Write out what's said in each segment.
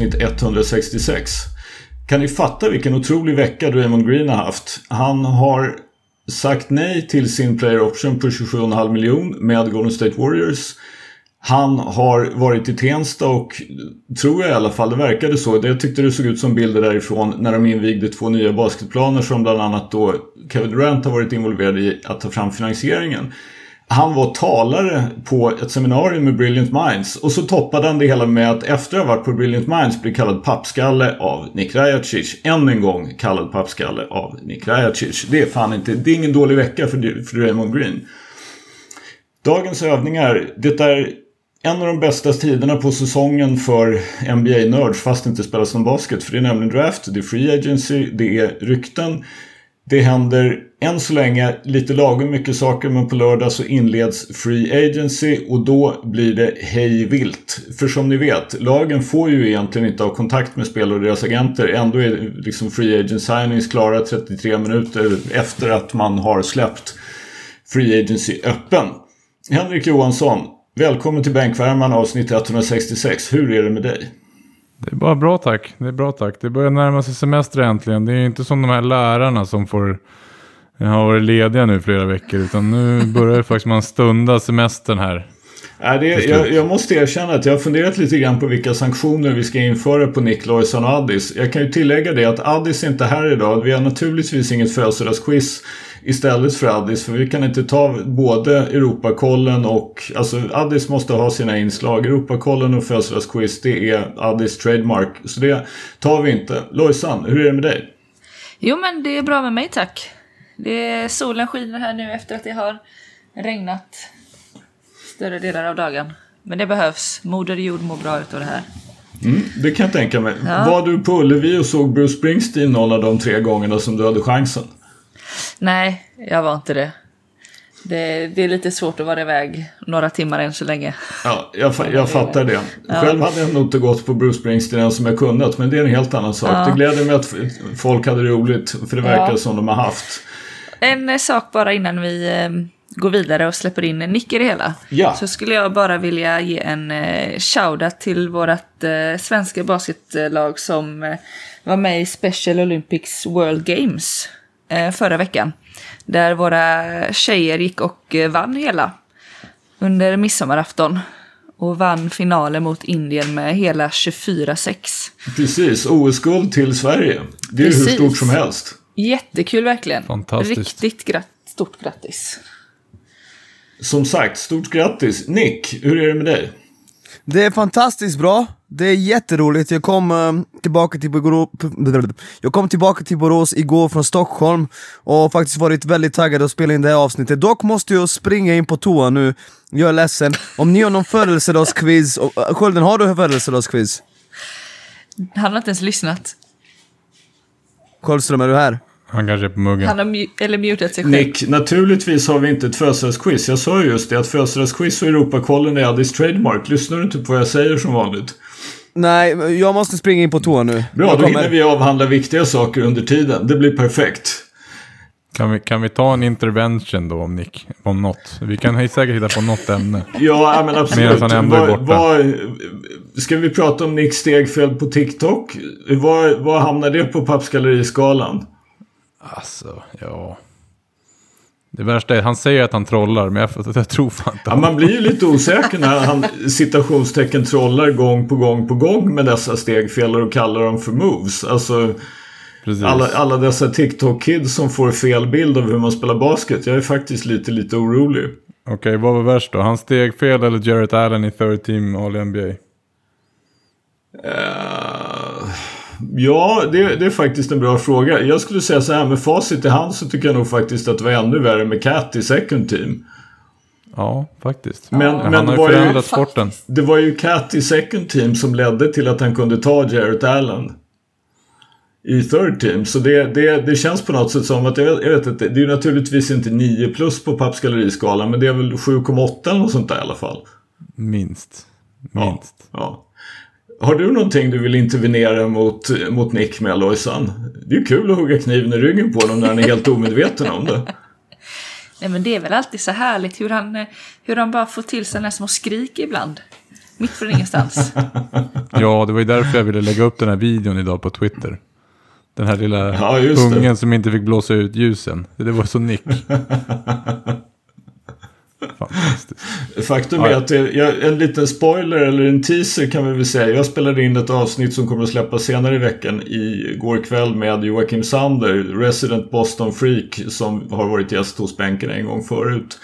avsnitt 166. Kan ni fatta vilken otrolig vecka Draymond Green har haft? Han har sagt nej till sin player option på 27,5 miljon med Golden State Warriors. Han har varit i Tensta och tror jag i alla fall, det verkade så. Jag tyckte det såg ut som bilder därifrån när de invigde två nya basketplaner som bland annat då Kevin Durant har varit involverad i att ta fram finansieringen. Han var talare på ett seminarium med Brilliant Minds och så toppade han det hela med att efter att ha varit på Brilliant Minds bli kallad pappskalle av Nick Rajacic. Än en gång kallad pappskalle av Nick Rajacic. Det är fan inte, det är ingen dålig vecka för, för Raymond Green. Dagens övningar, det är en av de bästa tiderna på säsongen för NBA-nörds fast det inte spelas någon basket. För det är nämligen draft, det är free agency, det är rykten. Det händer än så länge lite lagom mycket saker men på lördag så inleds Free Agency och då blir det hej vilt. För som ni vet, lagen får ju egentligen inte ha kontakt med spelare och deras agenter. Ändå är liksom Free Agent Signings klara 33 minuter efter att man har släppt Free Agency öppen. Henrik Johansson, välkommen till Bänkvärmarna avsnitt 166. Hur är det med dig? Det är bara bra tack. Det är bra tack. Det börjar närma sig semester äntligen. Det är inte som de här lärarna som får har varit lediga nu flera veckor. Utan nu börjar faktiskt man stunda semestern här. Ja, det, jag, jag, måste erkänna att jag har funderat lite grann på vilka sanktioner vi ska införa på Nick Loyson och Addis. Jag kan ju tillägga det att Addis är inte här idag. Vi har naturligtvis inget födelsedagsquiz istället för Addis. För vi kan inte ta både Europakollen och... Alltså Addis måste ha sina inslag. Europakollen och födelsedagsquiz det är Addis trademark. Så det tar vi inte. Lojsan, hur är det med dig? Jo men det är bra med mig tack. Det är, solen skiner här nu efter att det har regnat större delar av dagen. Men det behövs. Moder jord mår bra utav det här. Mm, det kan jag tänka mig. Ja. Var du på Ullevi och såg Bruce Springsteen någon av de tre gångerna som du hade chansen? Nej, jag var inte det. Det, det, är lite svårt att vara iväg några timmar än så länge. Ja, jag, jag fattar det. Själv hade jag nog inte gått på Bruce Springsteen än som jag kunnat, men det är en helt annan sak. Ja. Det gläder mig att folk hade roligt, för det verkar ja. som de har haft. En eh, sak bara innan vi eh, går vidare och släpper in Nick i det hela. Ja. Så skulle jag bara vilja ge en eh, shoutout till vårt svenska basketlag som var med i Special Olympics World Games förra veckan. Där våra tjejer gick och eh, vann hela under midsommarafton. Och vann finalen mot Indien med hela 24-6. Precis, OS-guld till Sverige. Det är Precis. hur stort som helst. Jättekul verkligen. Fantastiskt. Riktigt gratt, stort grattis. Som sagt, stort grattis. Nick, hur är det med dig? Det är fantastiskt bra, det är jätteroligt. Jag kom, uh, tillbaka, till Borås, jag kom tillbaka till Borås igår från Stockholm och faktiskt varit väldigt taggad att spela in det här avsnittet. Dock måste jag springa in på toa nu, jag är ledsen. Om ni har någon födelsedagsquiz, uh, Skölden har du födelsedagsquiz? Han har inte ens lyssnat. Karlström, är du här? Han kanske är på muggen. Han har mu eller mutat sig själv. Nick, naturligtvis har vi inte ett födelsedagsquiz. Jag sa ju just det att födelsedagsquiz och Europakollen är Addis trademark. Lyssnar du inte på vad jag säger som vanligt? Nej, jag måste springa in på toa nu. Bra, då hinner vi avhandla viktiga saker under tiden. Det blir perfekt. Kan vi, kan vi ta en intervention då om Nick? Om något? Vi kan säkert hitta på något ämne. Ja, men absolut. han ändå är borta. Vad, ska vi prata om Nicks stegfel på TikTok? Var, var hamnar det på pappskalleriskalan? Alltså, ja. Det värsta är, han säger att han trollar, men jag, jag tror fan inte ja, Man blir ju lite osäker när han citationstecken trollar gång på gång på gång med dessa stegfel och kallar dem för moves. Alltså, alla, alla dessa TikTok-kids som får fel bild av hur man spelar basket. Jag är faktiskt lite, lite orolig. Okej, okay, vad var värst då? Han stegfel eller Jarrett Allen i third team All-NBA? Uh, eh, Ja, det, det, är faktiskt en bra fråga. Jag skulle säga så här med facit i hand så tycker jag nog faktiskt att det var ännu värre med Cat i second team. Ja, faktiskt. Men, ja. men han har ju förändrat sporten. Det var ju Cat i second team som ledde till att han kunde ta Jarrett Allen. I third team. Så det, det, det känns på något sätt som att, jag vet, jag vet inte, det är ju naturligtvis inte 9 plus på pappskalleriskalan men det är väl 7,8 eller något sånt där i alla fall. Minst. Minst. Ja, ja. Har du någonting du vill intervenera mot, mot Nick med Lojsan? Det är ju kul att hugga kniven i ryggen på honom när han är helt omedveten om det. Nej men det är väl alltid så härligt hur han, hur han bara får till sina små skrik ibland. Mitt från ingenstans. Ja, det var ju därför jag ville lägga upp den här videon idag på Twitter. Den här lilla Ja, ungen som inte fick blåsa ut ljusen. Det var så nick. Faktum är att jag, en liten spoiler eller en teaser kan vi väl säga. Jag spelade in ett avsnitt som kommer att släppas senare i veckan igår kväll med Joakim Sander, resident Boston Freak som har varit gäst hos bänken en gång förut.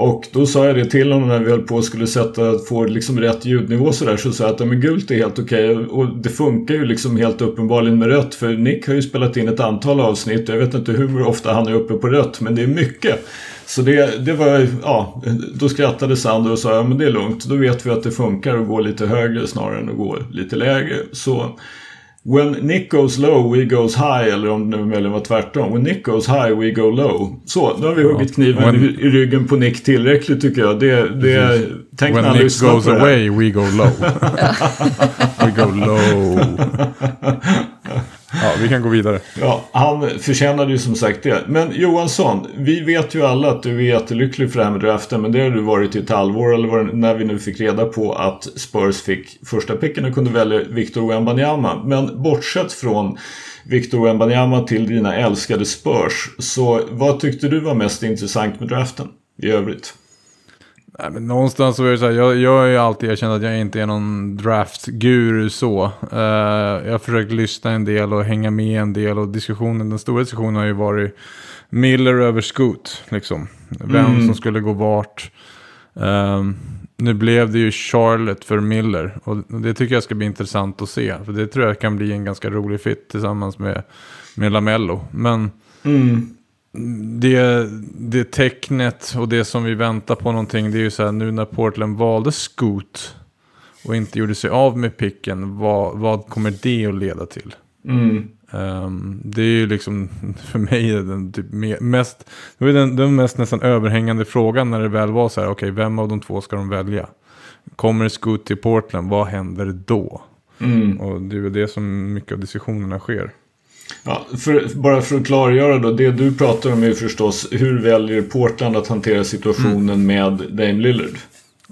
Och då sa jag det till honom när vi höll på och skulle sätta, få liksom rätt ljudnivå sådär. Så sa jag att ja, men gult är helt okej. Och det funkar ju liksom helt uppenbarligen med rött. För Nick har ju spelat in ett antal avsnitt. Jag vet inte hur ofta han är uppe på rött. Men det är mycket. Så det, det var, ja, då skrattade Sander och sa ja men det är lugnt. Då vet vi att det funkar att gå lite högre snarare än att gå lite lägre. Så When Nick goes low, we goes high. Eller om det nu möjligen var tvärtom. When Nick goes high, we go low. Så, nu har vi huggit kniven When- i, ryggen på Nick tillräckligt tycker jag. Det, det, tänk när When han Nick goes away, we go low. we go low. Ja, vi kan gå vidare. Ja, han förtjänade ju som sagt det. Men Johansson, vi vet ju alla att du är jättelycklig för det här med draften. Men det har du varit i ett halvår eller var när vi nu fick reda på att Spurs fick första picken och kunde välja Victor Wembanyama. Men bortsett från Victor Wembanyama till dina älskade Spurs. Så vad tyckte du var mest intressant med draften i övrigt? Nej, men någonstans så är det så här, jag, jag har ju alltid erkänt att jag inte är någon draft-guru så. Eh, jag har försökt lyssna en del och hänga med en del och diskussionen, den stora diskussionen har ju varit Miller över Scoot, liksom. Vem som skulle gå vart. Ehm, nu blev det ju Charlotte för Miller och det tycker jag ska bli intressant att se. För det tror jag kan bli en ganska rolig fit tillsammans med, med Lamello. Men det, det tecknet och det som vi väntar på någonting, det är ju så här nu när Portland valde Scoot och inte gjorde sig av med picken, vad, vad kommer det att leda till? Ehm, det är ju liksom för mig den typ me- mest, det var den, den mest nästan överhängande frågan när det väl var så här, okej, vem av de två ska de välja? Kommer Scoot till Portland, vad händer då? Och det är väl det som mycket av diskussionerna sker. Ja, för, bara för att klargöra då, det du pratar om är förstås hur väljer Portland att hantera situationen med Dame Lillard?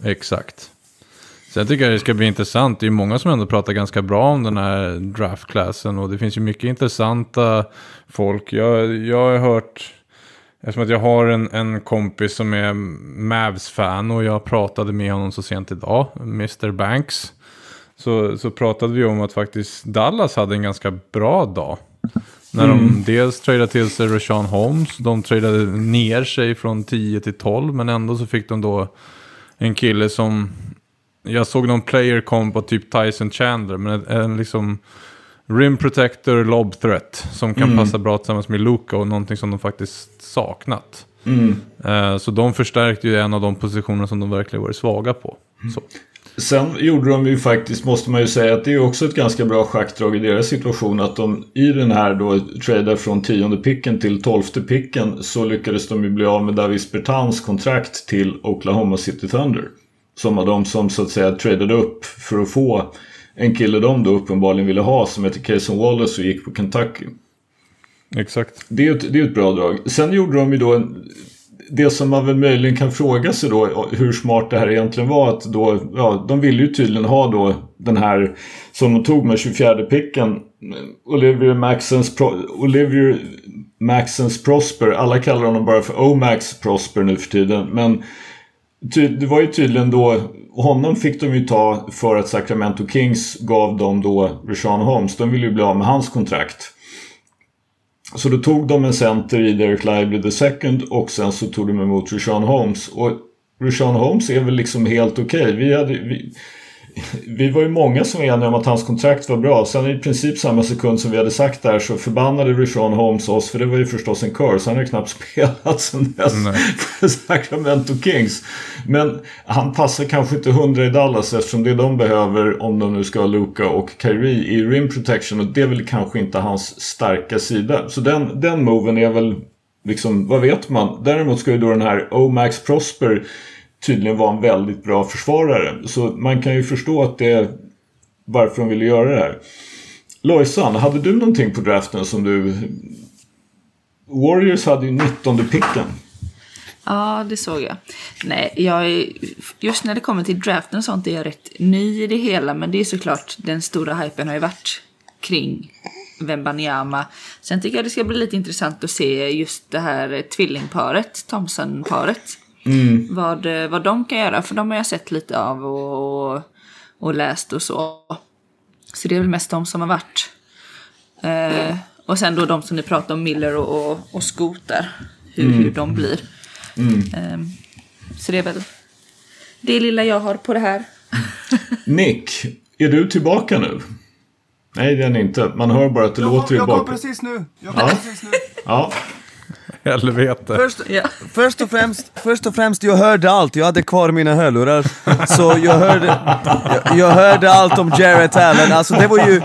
Exakt. Sen tycker jag det ska bli intressant. Det är många som ändå pratar ganska bra om den här draftklassen. Och det finns ju mycket intressanta folk. Jag, jag har hört, eftersom att jag har en, en kompis som är Mavs-fan. Och jag pratade med honom så sent idag, Mr. Banks. Så, så pratade vi om att faktiskt Dallas hade en ganska bra dag. När de dels tradade till sig Rashawn Holmes. De tradade ner sig från 10 till 12. Men ändå så fick de då en kille som... Jag såg någon player kom på typ Tyson Chandler. Men en, liksom rim protector, lob threat. Som kan passa bra tillsammans med Luka och någonting som de faktiskt saknat. Eh, så de förstärkte ju en av de positioner som de verkligen varit svaga på. Så. Sen gjorde de ju faktiskt, måste man ju säga, att det är också ett ganska bra schackdrag i deras situation. Att de i den här då tradar från tionde picken till tolfte picken så lyckades de ju bli av med Davis Bertans kontrakt till Oklahoma City Thunder. Som var de som så att säga tradade upp för att få en kille de då uppenbarligen ville ha som heter Cason Wallace och gick på Kentucky. Exakt. Det är ett, det är ett bra drag. Sen gjorde de ju då en, det som man väl möjligen kan fråga sig då hur smart det här egentligen var att då, ja, de ville ju tydligen ha då den här som de tog med 24 picken Olivier Maxens, Pro, Olivier Maxens Prosper, alla kallar honom bara för Omax Prosper nu för tiden men ty, det var ju tydligen då honom fick de ju ta för att Sacramento Kings gav dem då Rashawn Holmes, de ville ju bli av med hans kontrakt så då tog de en center i Derek Lively the second och sen så tog de emot Rushan Holmes. Och Rushan Holmes är väl liksom helt okej. Vi, hade, vi, vi var ju många som var eniga om att hans kontrakt var bra. Sen i princip samma sekund som vi hade sagt där så förbannade Rashawn Holmes oss för det var ju förstås en curse. Han har ju knappt spelat sen dess för Sacramento Kings. Men han passar kanske inte hundra i Dallas eftersom det de behöver om de nu ska ha Luka och Kyrie i rim protection och det är väl kanske inte hans starka sida. Så den, den moven är väl liksom, vad vet man? Däremot ska ju då den här Omax Prosper tydligen var en väldigt bra försvarare. Så man kan ju förstå att det varför de ville göra det här. Lojsan, hade du någonting på draften som du... Warriors hade ju 19 picken. Ja, det såg jag. Nej, jag är, just när det kommer till draften och sånt är jag rätt ny i det hela. Men det är såklart, den stora hypen har ju varit kring Wembanyama. Sen tycker jag det ska bli lite intressant att se just det här tvillingparet, Thompson-paret. Mm. Vad, vad de kan göra, för de har jag sett lite av och, och läst och så. Så det är väl mest de som har varit. Eh, och sen då de som ni pratar om, Miller och, och, och Scoot där. Hur, hur de blir. Eh, så det är väl det lilla jag har på det här. Nick, är du tillbaka nu? Nej, det är han inte. Man hör bara att det låter i jag kom bakgrunden. precis nu. Jag kom Ja. precis nu. Ja, Helvete. Först, Ja. först, och främst, först och främst, jag hörde allt. Jag hade kvar mina hörlurar. Så jag hörde, jag, jag hörde allt om Jarrett Allen. Alltså det var ju...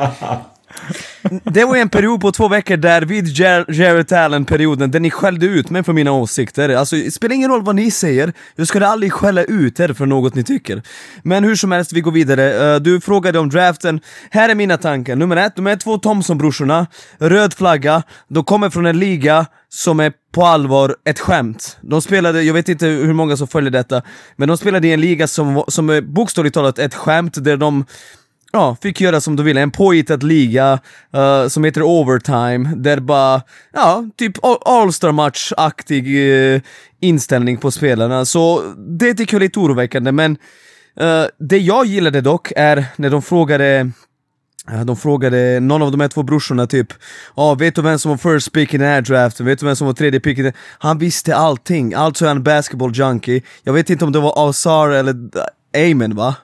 Det var ju en period på två veckor där vid Jar- Jarrett Allen-perioden, där ni skällde ut mig för mina åsikter. Alltså, det spelar ingen roll vad ni säger, jag skulle aldrig skälla ut er för något ni tycker. Men hur som helst, vi går vidare. Eh, du frågade om draften. Här är mina tankar. Nummer ett, de är två Thompson-brorsorna. Röd flagga. De kommer från en liga som är på allvar ett skämt. De spelade, jag vet inte hur många som följer detta, men de spelade i en liga som, som är bokstavligt talat ett skämt där de ja, fick göra som de ville. En påhittad liga uh, som heter Overtime, där bara, ja, typ All Star Match-aktig uh, eh, inställning på spelarna. Så det tycker jag är lite oroväckande, men uh, det jag gillade dock är när de frågade De frågade någon av de här två brorsorna typ Ja, vet du vem som var first pick i den här draften? Vet du vem som var tredje pick i den? Han visste allting, alltså är han basketball junkie Jag vet inte om det var Azar eller Amen va?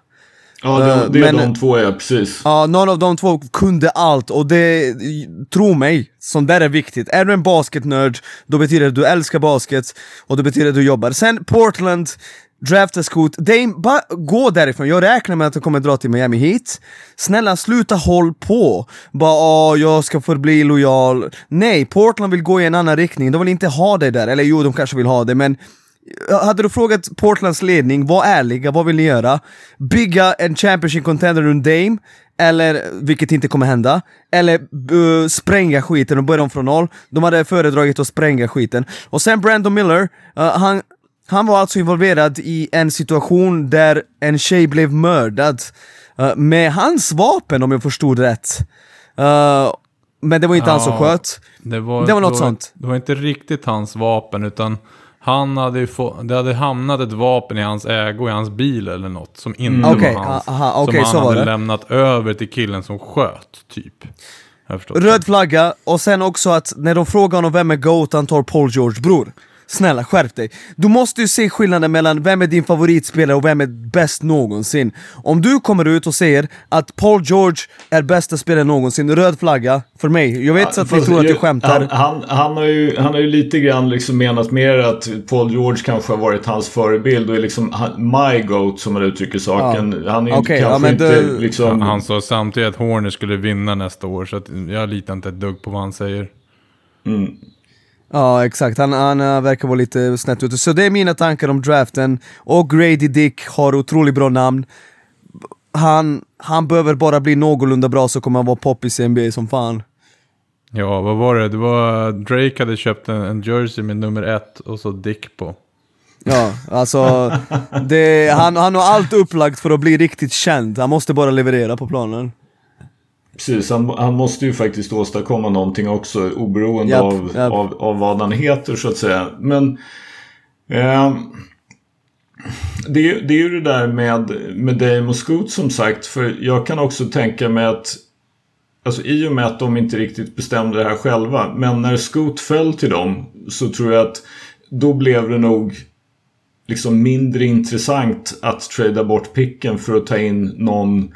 Ja det, Eh, det är men- de två är precis. Ja, någon av de två kunde allt och det, tro mig, sånt där är viktigt. Är du en basketnörd, då betyder det att du älskar basket och det betyder att du jobbar. Sen Portland, drafta Scoot, Dame, bara gå därifrån. Jag räknar med att de kommer dra till Miami Heat. Snälla sluta håll på. Bara åh, jag ska förbli lojal. Nej, Portland vill gå i en annan riktning. De vill inte ha det där, eller jo, de kanske vill ha det, men hade du frågat Portlands ledning, var ärliga, vad vill ni göra? Bygga en Championship contender runt Dame, eller, vilket inte kommer hända, eller uh, spränga skiten och börja om från noll. De hade föredragit att spränga skiten. Och sen Brandon Miller, uh, han, han var alltså involverad i en situation där en tjej blev mördad uh, med hans vapen om jag förstod rätt. Men det var inte han som Ja. sköt. Det var, Det var något det sånt. Det var inte riktigt hans vapen, utan han hade ju få, det hade hamnat ett vapen i hans ägo, i hans bil eller något, som inte Okej, var hans. aha, okej, som han hade lämnat över till killen som sköt, typ. Röd flagga, och sen också att när de frågar honom vem är GOAT, han tar Paul George bror. Snälla skärp dig. Du måste ju se skillnaden mellan vem är din favoritspelare och vem är bäst någonsin. Om du kommer ut och säger att Paul George är bästa spelaren någonsin, röd flagga för mig. Jag vet så att ni tror att jag skämtar. Han, han, han, har ju, han har ju lite grann liksom menat mer att Paul George kanske har varit hans förebild och är liksom han- my goat som man uttrycker saken. Han är ju Okej, kanske ja, inte det- liksom... Han sa samtidigt att Horner skulle vinna nästa år, så att jag litar inte ett dugg på vad han säger. Ja exakt, han, han äh, verkar vara lite snett ute. Så det är mina tankar om draften. Och Grady Dick har otroligt bra namn. Han, han behöver bara bli någorlunda bra så kommer han vara poppis i NBA som fan. Ja, vad var det? Det var Drake hade köpt en, en jersey med nummer ett och så Dick på. Ja, alltså det, han, han har allt upplagt för att bli riktigt känd. Han måste bara leverera på planen. Precis, han, han måste ju faktiskt åstadkomma någonting också oberoende Japp, av, japp. Av, av vad han heter så att säga. Men ehm, det, det är ju det där med, med Dame och Scoot som sagt. För jag kan också tänka mig att Alltså i och med att de inte riktigt bestämde det här själva. Men när Scoot föll till dem så tror jag att då blev det nog liksom mindre intressant att trada bort picken för att ta in någon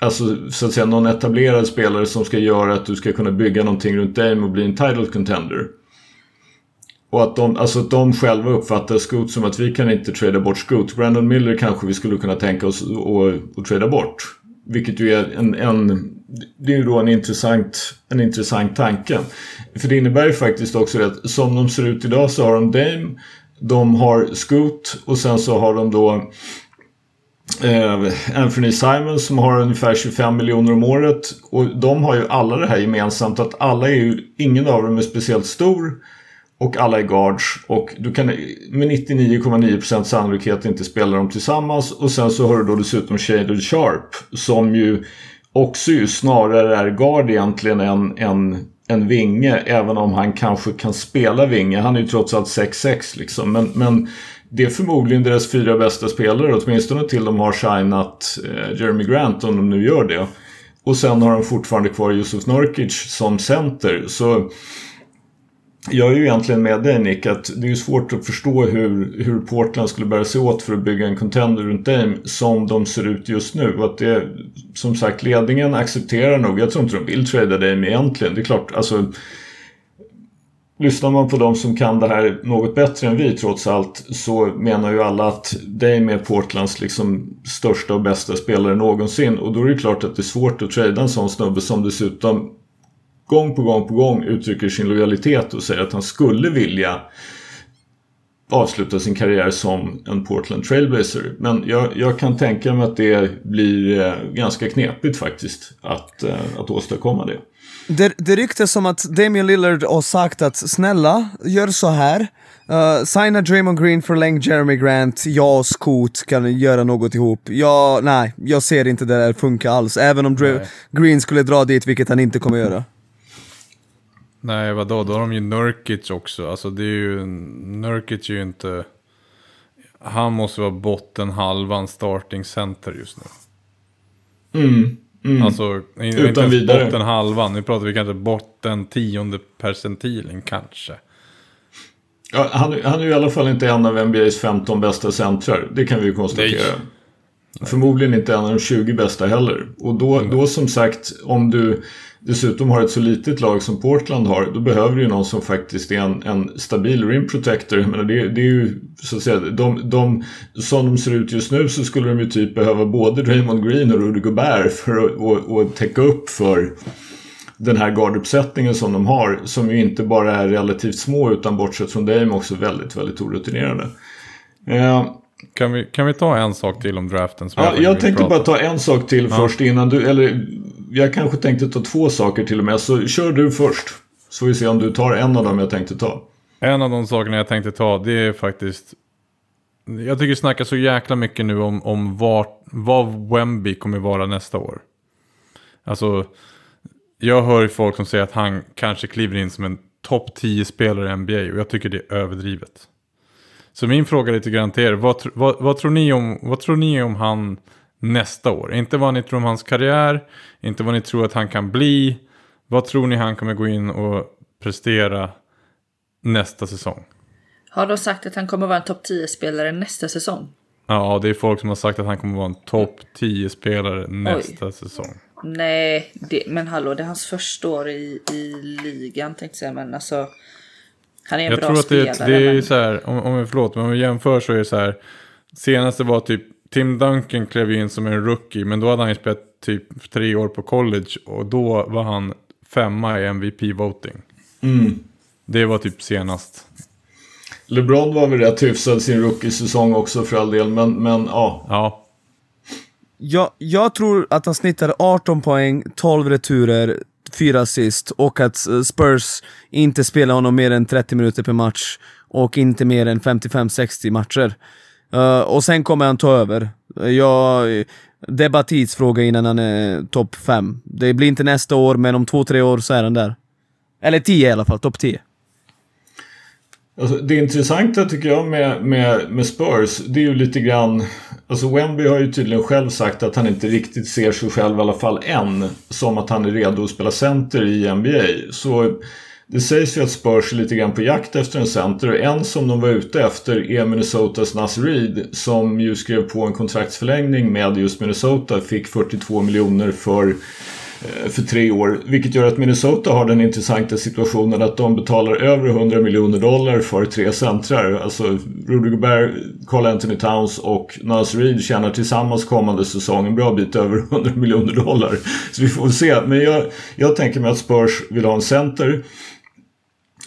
Alltså så att säga någon etablerad spelare som ska göra att du ska kunna bygga någonting runt dig och bli en title contender. Och att de, alltså att de själva uppfattar Scoot som att vi kan inte trada bort Scoot. Brandon Miller kanske vi skulle kunna tänka oss att- trada bort. Vilket ju är en, en det är ju då en intressant, en intressant tanke. För det innebär ju faktiskt också att som de ser ut idag så har de Dame, de har Scoot och sen så har de då eh, Eh, Anthony Simons som har ungefär 25 miljoner om året. Och de har ju alla det här gemensamt att alla är ju, ingen av dem är speciellt stor. och alla är guards och du kan med 99,9% sannolikhet inte spela dem tillsammans och sen så har du då dessutom Shaded Sharp som ju också ju snarare är guard egentligen än, än en vinge även om han kanske kan spela vinge. Han är ju trots allt 6-6 liksom men, men det är förmodligen deras fyra bästa spelare åtminstone till de har signat eh, Jeremy Grant om de nu gör det. Och sen har de fortfarande kvar Yusuf Nurkic som center så jag är ju egentligen med dig Nick att det är svårt att förstå hur, hur Portland skulle bära sig åt för att bygga en contender runt Dame som de ser ut just nu. Och att det, som sagt, ledningen accepterar nog. Jag tror inte de vill trada Dame egentligen. Det är klart, alltså Lyssnar man på de som kan det här något bättre än vi trots allt så menar ju alla att Dame är Portlands liksom största och bästa spelare någonsin och då är det klart att det är svårt att trada en sån snubbe som dessutom gång på gång på gång uttrycker sin lojalitet och säger att han skulle vilja avsluta sin karriär som en Portland Trailblazer. Men jag, jag kan tänka mig att det blir eh, ganska knepigt faktiskt att, eh, att åstadkomma det. Det, det ryktas som att Damian Lillard har sagt att snälla, gör så här. Uh, signa Draymond Green, förläng Jeremy Grant, jag och Scoot kan göra något ihop. Jag, nej, jag ser inte det där funka alls. Även om Dr Green skulle dra dit, vilket han inte kommer göra. Nej, vadå? Då har de ju Nurkic också. Alltså det är ju... Nurkic är ju inte... Han måste vara botten halvan starting center just nu. Mm, mm. Alltså, Utan inte ens vidare. botten halvan. Nu pratar vi kanske botten tionde percentilen kanske. Ja, han, han är ju i alla fall inte en av NBAs 15 bästa centrar. Det kan vi ju konstatera. Nej. Förmodligen inte en av de 20 bästa heller. Och då, då som sagt, om du dessutom har ett så litet lag som Portland har, då behöver du ju någon som faktiskt är en, en stabil rim protector. Jag menar, det, det är ju så att säga, de, de, som de ser ut just nu så skulle de ju typ behöva både Draymond Green och Rudy Gobert för att och, och täcka upp för den här garduppsättningen som de har, som ju inte bara är relativt små utan bortsett från Dame också väldigt, väldigt orutinerade. Eh, kan vi, kan vi ta en sak till om draften? ja, jag, jag tänkte bara ta en sak till ja. först innan du, eller jag kanske tänkte ta två saker till och med, så kör du först. Så får vi se om du tar en av dem jag tänkte ta. En av de sakerna jag tänkte ta, det är faktiskt... Jag tycker det snackas så jäkla mycket nu om, om vart, vad Wemby kommer vara nästa år. Alltså, jag hör folk som säger att han kanske kliver in som en topp 10-spelare i NBA och jag tycker det är överdrivet. Så min fråga lite grann till er, vad, vad, vad, tror ni om, vad tror ni om han nästa år? Inte vad ni tror om hans karriär, inte vad ni tror att han kan bli. Vad tror ni han kommer gå in och prestera nästa säsong? Har de sagt att han kommer vara en topp 10-spelare nästa säsong? Ja, det är folk som har sagt att han kommer vara en topp 10-spelare nästa Oj. säsong. Nej, det, men hallå, det är hans första år i, i ligan tänkte jag säga, men alltså... Han är en jag bra tror att spelare. Det, det är men... så här, om, om, förlåt, men om vi jämför så är det så här. Senaste var typ, Tim Duncan klev in som en rookie, men då hade han ju spelat typ tre år på college och då var han femma i MVP-voting. Mm. Det var typ senast. LeBron var väl rätt hyfsad sin rookie-säsong också för all del, men, men ja. Ja. Jag, jag tror att han snittade 18 poäng, 12 returer, 4 assist och att Spurs inte spelar honom mer än 30 minuter per match och inte mer än 55-60 matcher. Uh, och sen kommer han ta över. Jag, det är bara tidsfråga innan han är topp 5. Det blir inte nästa år, men om två, tre år så är han där. Eller 10 i alla fall, topp 10. Alltså, det intressanta tycker jag med, med, med Spurs, det är ju lite grann... Alltså Wemby har ju tydligen själv sagt att han inte riktigt ser sig själv, i alla fall än, som att han är redo att spela center i NBA. Så det sägs ju att Spurs är lite grann på jakt efter en center och en som de var ute efter är Minnesotas Nas Reed som ju skrev på en kontraktsförlängning med just Minnesota, fick 42 miljoner för eh, för tre år. Vilket gör att Minnesota har den intressanta situationen att de betalar över 100 miljoner dollar för tre centrar. Alltså Rudy Gobert, Carl Anthony Towns och Nas Reed tjänar tillsammans kommande säsong en bra bit över 100 miljoner dollar. Så vi får se. Men jag, jag tänker mig att Spurs vill ha en center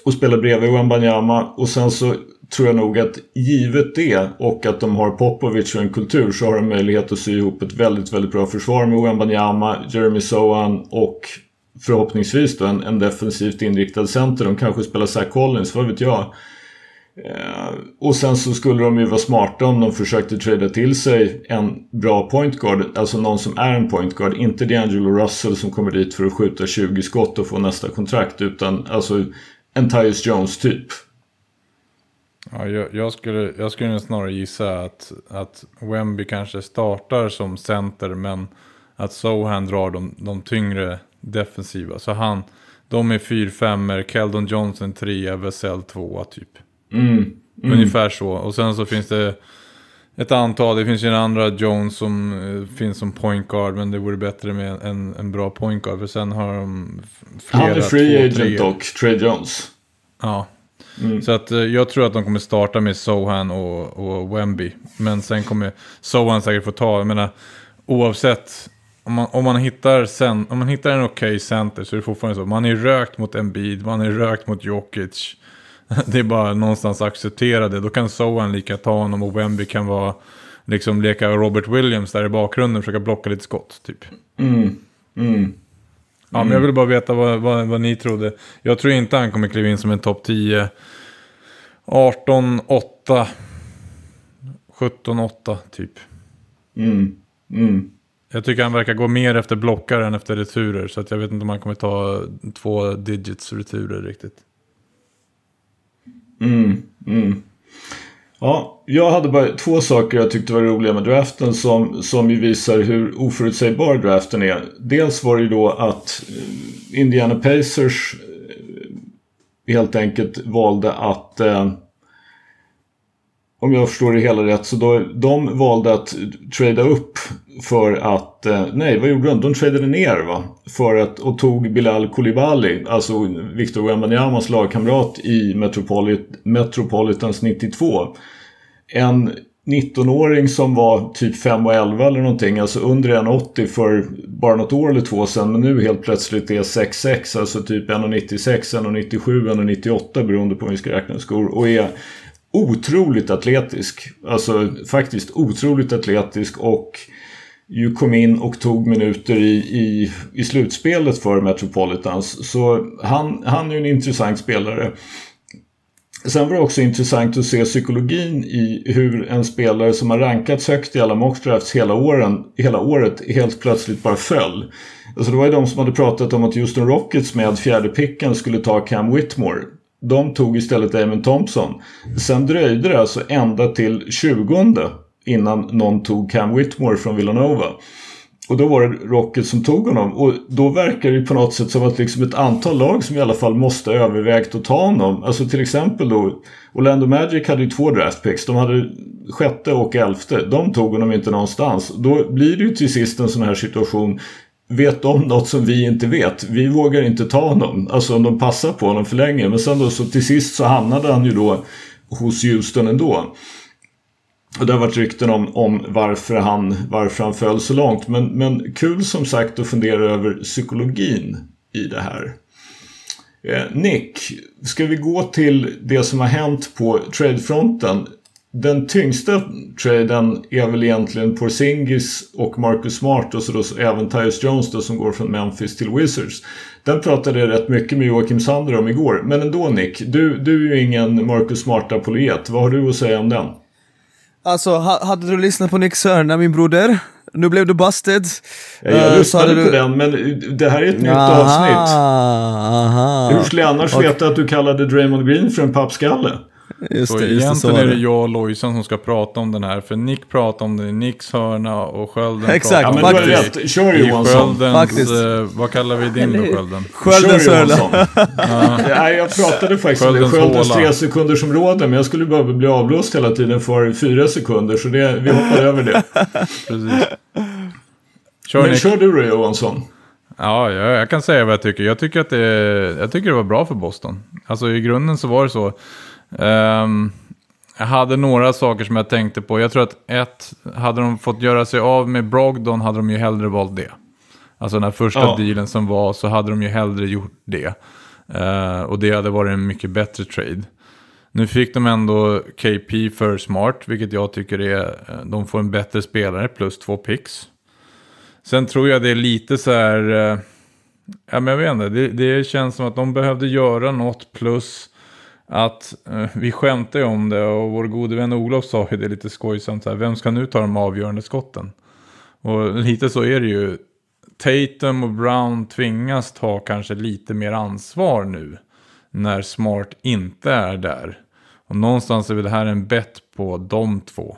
och spela bredvid Wembanyama och sen så tror jag nog att givet det och att de har Popovic och en kultur så har de möjlighet att sy ihop ett väldigt, väldigt bra försvar med Wembanyama, Jeremy Sohan och förhoppningsvis då en, en defensivt inriktad center. De kanske spelar Zach Collins, vad vet jag. Eh, och sen så skulle de ju vara smarta om de försökte trada till sig en bra point guard, alltså någon som är en point guard. Inte D'Angelo Russell som kommer dit för att skjuta 20 skott och få nästa kontrakt, utan alltså en Tyus Jones typ. Ja, jag, jag, skulle, jag skulle snarare gissa att, att Wemby kanske startar som center men att Sohan drar de, de tyngre defensiva. Så han, de är 4-5, Keldon Johnson 3, Vesell 2 typ. Mm, mm. Ungefär så. Och sen så finns det ett antal, det finns ju en andra Jones som uh, finns som point guard. Men det vore bättre med en, en bra point guard. För sen har de flera, Han är free två, agent dock, Trey Jones. Ja. Mm. Så att uh, jag tror att de kommer starta med Sohan och, och Wemby. Men sen kommer Sohan säkert få ta, jag menar oavsett om man, om man, hittar, sen, om man hittar en okej okay center så är det fortfarande så. Man är rökt mot Embiid, man är rökt mot Jokic. Det är bara någonstans acceptera det. Då kan Sohan lika ta honom och Wemby kan vara liksom leka Robert Williams där i bakgrunden och försöka blocka lite skott typ. Mm. Mm. Ja, men jag vill bara veta vad, vad, vad, ni trodde. Jag tror inte han kommer kliva in som en topp 10. 18, 8, 17, 8 typ. Mm. Mm. Jag tycker han verkar gå mer efter blockar än efter returer. Så jag vet inte om han kommer ta två digits returer riktigt. Mm, mm. Ja, jag hade bara två saker jag tyckte var roliga med draften som, som ju visar hur oförutsägbar draften är. Dels var det ju då att eh, Indiana Pacers eh, helt enkelt valde att eh, om jag förstår det hela rätt så då, de valde att trada upp för att, eh, nej vad gjorde de? De tradade ner va? För att, och tog Bilal Koulibaly, alltså Victor Wembanyamas lagkamrat i Metropolit, Metropolitans 92. En 19-åring som var typ 5 och 11 eller någonting, alltså under 1,80 för bara något år eller två sedan. Men nu helt plötsligt är 6,6, alltså typ 1,96, 1,97, 1,98 beroende på hur vi ska räkna skor. Och är otroligt atletisk. Alltså faktiskt otroligt atletisk och ju kom in och tog minuter i, i, i slutspelet för Metropolitans. Så han, han är ju en intressant spelare. Sen var det också intressant att se psykologin i hur en spelare som har rankats högt i alla mockdrafts hela, åren, hela året helt plötsligt bara föll. Alltså det var ju de som hade pratat om att Houston Rockets med fjärde picken skulle ta Cam Whitmore. De tog istället Damon Thompson. Sen dröjde det alltså ända till 20 innan någon tog Cam Whitmore från Villanova. Och då var det Rocket som tog honom. Och då verkar det på något sätt som att liksom ett antal lag som i alla fall måste övervägt att ta honom. Alltså till exempel då Orlando Magic hade ju två draftpicks. De hade sjätte och elfte. De tog honom inte någonstans. Då blir det ju till sist en sån här situation vet om något som vi inte vet. Vi vågar inte ta honom. Alltså om de passar på honom för länge. Men sen då så till sist så hamnade han ju då hos Houston ändå. Och det har varit rykten om, om varför, han, varför han föll så långt. Men, men kul som sagt att fundera över psykologin i det här. Eh, Nick, ska vi gå till det som har hänt på tradefronten? Den tyngsta traden är väl egentligen Porzingis och Marcus Smart och så då även Tyus Jones då som går från Memphis till Wizards. Den pratade jag rätt mycket med Joakim Sander om igår. Men ändå Nick, du, du är ju ingen Marcus Smart-apologet. Vad har du att säga om den? Alltså, hade du lyssnat på Nick Sörna, min broder? Nu blev du busted. Jag uh, lyssnade du... på den, men det här är ett nytt aha, avsnitt. Aha, Hur skulle jag annars okay. veta att du kallade Draymond Green för en pappskalle? Just så det, just egentligen det, är det jag och Lojsan som ska prata om den här. För Nick pratar om den i Nicks hörna och Skölden Exakt, pratar om den rätt. Kör Johansson. Sköldens, eh, vad kallar vi din då Skölden? Sköldens hörna. Nej, jag pratade faktiskt om det. Sköldens tre sekunders område. Men jag skulle behöva bli avblåst hela tiden för fyra sekunder. Så det, vi hoppar över det. Precis. Kör, men Nick. kör du då Johansson. Ja, jag, jag, kan säga vad jag tycker. Jag tycker att det, jag tycker det var bra för Boston. Alltså i grunden så var det så. Um, jag hade några saker som jag tänkte på. Jag tror att ett, hade de fått göra sig av med Brogdon hade de ju hellre valt det. Alltså den här första ja. dealen som var så hade de ju hellre gjort det. Uh, och det hade varit en mycket bättre trade. Nu fick de ändå KP för smart, vilket jag tycker är, eh, de får en bättre spelare plus två picks. Sen tror jag det är lite så här, uh, Ja, men jag vet inte, det, det känns som att de behövde göra något plus att eh, vi skämtar ju om det och vår gode vän Olof sa ju det lite skojsamt så här, vem ska nu ta de avgörande skotten? Och lite så är det ju. Tatum och Brown tvingas ta kanske lite mer ansvar nu när Smart inte är där. Och någonstans är väl det här en bett på de två.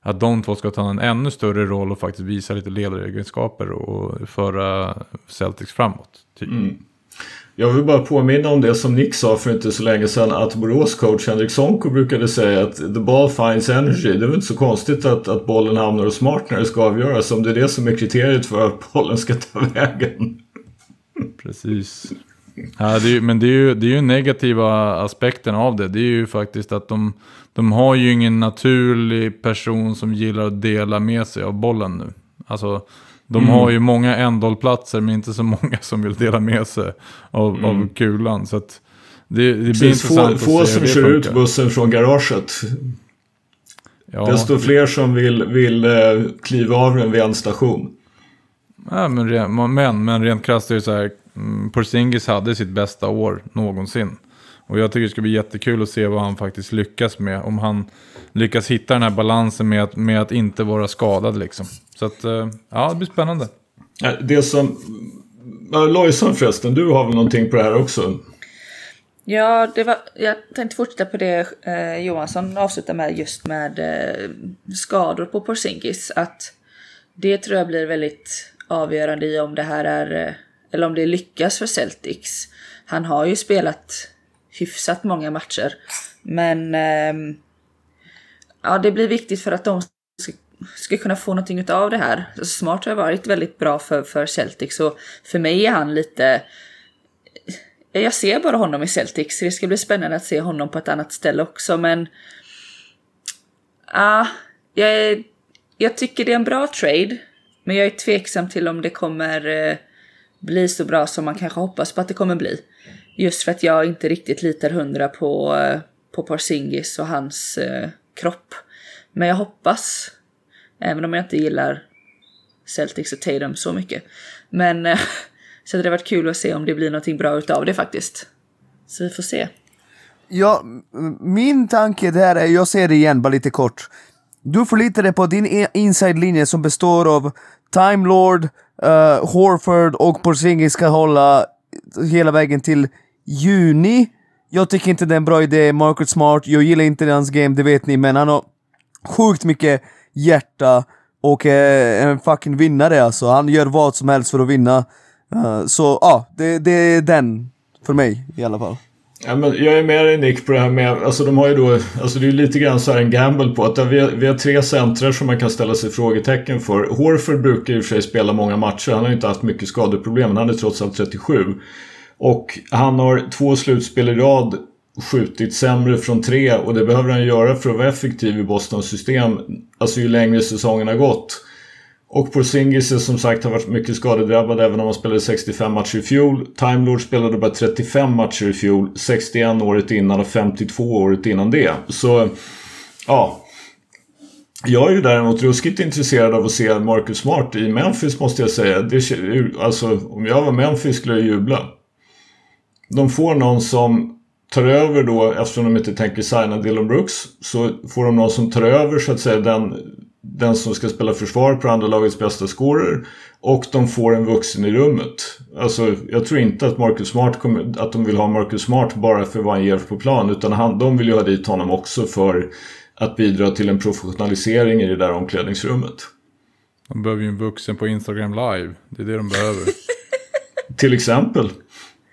Att de två ska ta en ännu större roll och faktiskt visa lite ledaregenskaper och föra Celtics framåt. Typ. Mm. Jag vill bara påminna om det som Nick sa för inte så länge sedan att Borås coach Henrik Sonko brukade säga att the ball finds energy. Det är väl inte så konstigt att, att bollen hamnar hos Smart när det ska avgöras om det är det som är kriteriet för att bollen ska ta vägen. Precis. Ja, det är, men det är, ju, det är ju negativa aspekten av det. Det är ju faktiskt att de, de har ju ingen naturlig person som gillar att dela med sig av bollen nu. Alltså, de mm. har ju många ändhållplatser men inte så många som vill dela med sig av, mm. av kulan. Så att det, det blir Precis, intressant få, få som kör funkar. ut bussen från garaget. Ja, Desto fler som vill, vill eh, kliva av den vid en station. Ja, men, men, men rent krasst är det så här. Mm, Porzingis hade sitt bästa år någonsin. Och jag tycker det ska bli jättekul att se vad han faktiskt lyckas med. Om han lyckas hitta den här balansen med att, med att inte vara skadad liksom. Så att, eh, ja, det blir spännande. Det som... Lojsan förresten, du har väl någonting på det här också? Ja, det var, jag tänkte fortsätta på det eh, Johansson avslutade med just med eh, skador på Porzingis. Att det tror jag blir väldigt avgörande i om det här är, eh, eller om det lyckas för Celtics. Han har ju spelat hyfsat många matcher. Men eh, ja, det blir viktigt för att de ska, ska kunna få någonting av det här. Alltså, Smart har varit väldigt bra för, för Celtics och för mig är han lite... Eh, jag ser bara honom i Celtics, så det ska bli spännande att se honom på ett annat ställe också, men... Ja, jag, jag, jag tycker det är en bra trade, men jag är tveksam till om det kommer eh, bli så bra som man kanske hoppas på att det kommer bli. Just för att jag inte riktigt litar hundra på, eh, på Porzingis och hans eh, kropp. Men jag hoppas, även om jag inte gillar Celtics och Tatum så mycket. Men eh, så hade det varit kul att se om det blir någonting bra utav det faktiskt. Så vi får se. Ja, min tanke där är, jag ser det igen bara lite kort. Du förlitar dig på din inside-linje som består av Time Lord, uh, Horford och Porzingis ska hålla hela vägen till juni. Jag tycker inte det är en bra idé, Marcus Smart, jag gillar inte hans game, det vet ni, men han har sjukt mycket hjärta och är en fucking vinnare alltså. Han gör vad som helst för att vinna. Uh, så ja, det, det är den för mig i alla fall. Ja, men jag är med dig Nick på det här med, alltså de har ju då, alltså det är lite grann så här en gamble på att vi har, vi har tre centrar som man kan ställa sig frågetecken för. Horford brukar i och för sig spela många matcher, han har ju inte haft mycket skadeproblem, men han är trots allt 37. Och han har två slutspel i rad skjutit sämre från tre och det behöver han göra för att vara effektiv i Bostons system. Alltså ju längre säsongen har gått. Och Porzingis som sagt har varit mycket skadedrabbad även om han spelade 65 matcher i fjol. Time Lord spelade bara 35 matcher i fjol, 61 året innan och 52 året innan det. Så ja. Jag är ju däremot ruskigt intresserad av att se Marcus Smart i Memphis måste jag säga. Det, alltså, om jag var Memphis skulle jag jubla. De får någon som tar över då, eftersom de inte tänker signa Dylan Brooks, så får de någon som tar över så att säga den, den som ska spela försvar på andra lagets bästa scorer. Och de får en vuxen i rummet. Alltså, jag tror inte att Marcus Smart kommer, att de vill ha Marcus Smart bara för vad han ger på plan. Utan han, de vill ju ha dit honom också för att bidra till en professionalisering i det där omklädningsrummet. De behöver ju en vuxen på Instagram live. Det är det de behöver. till exempel.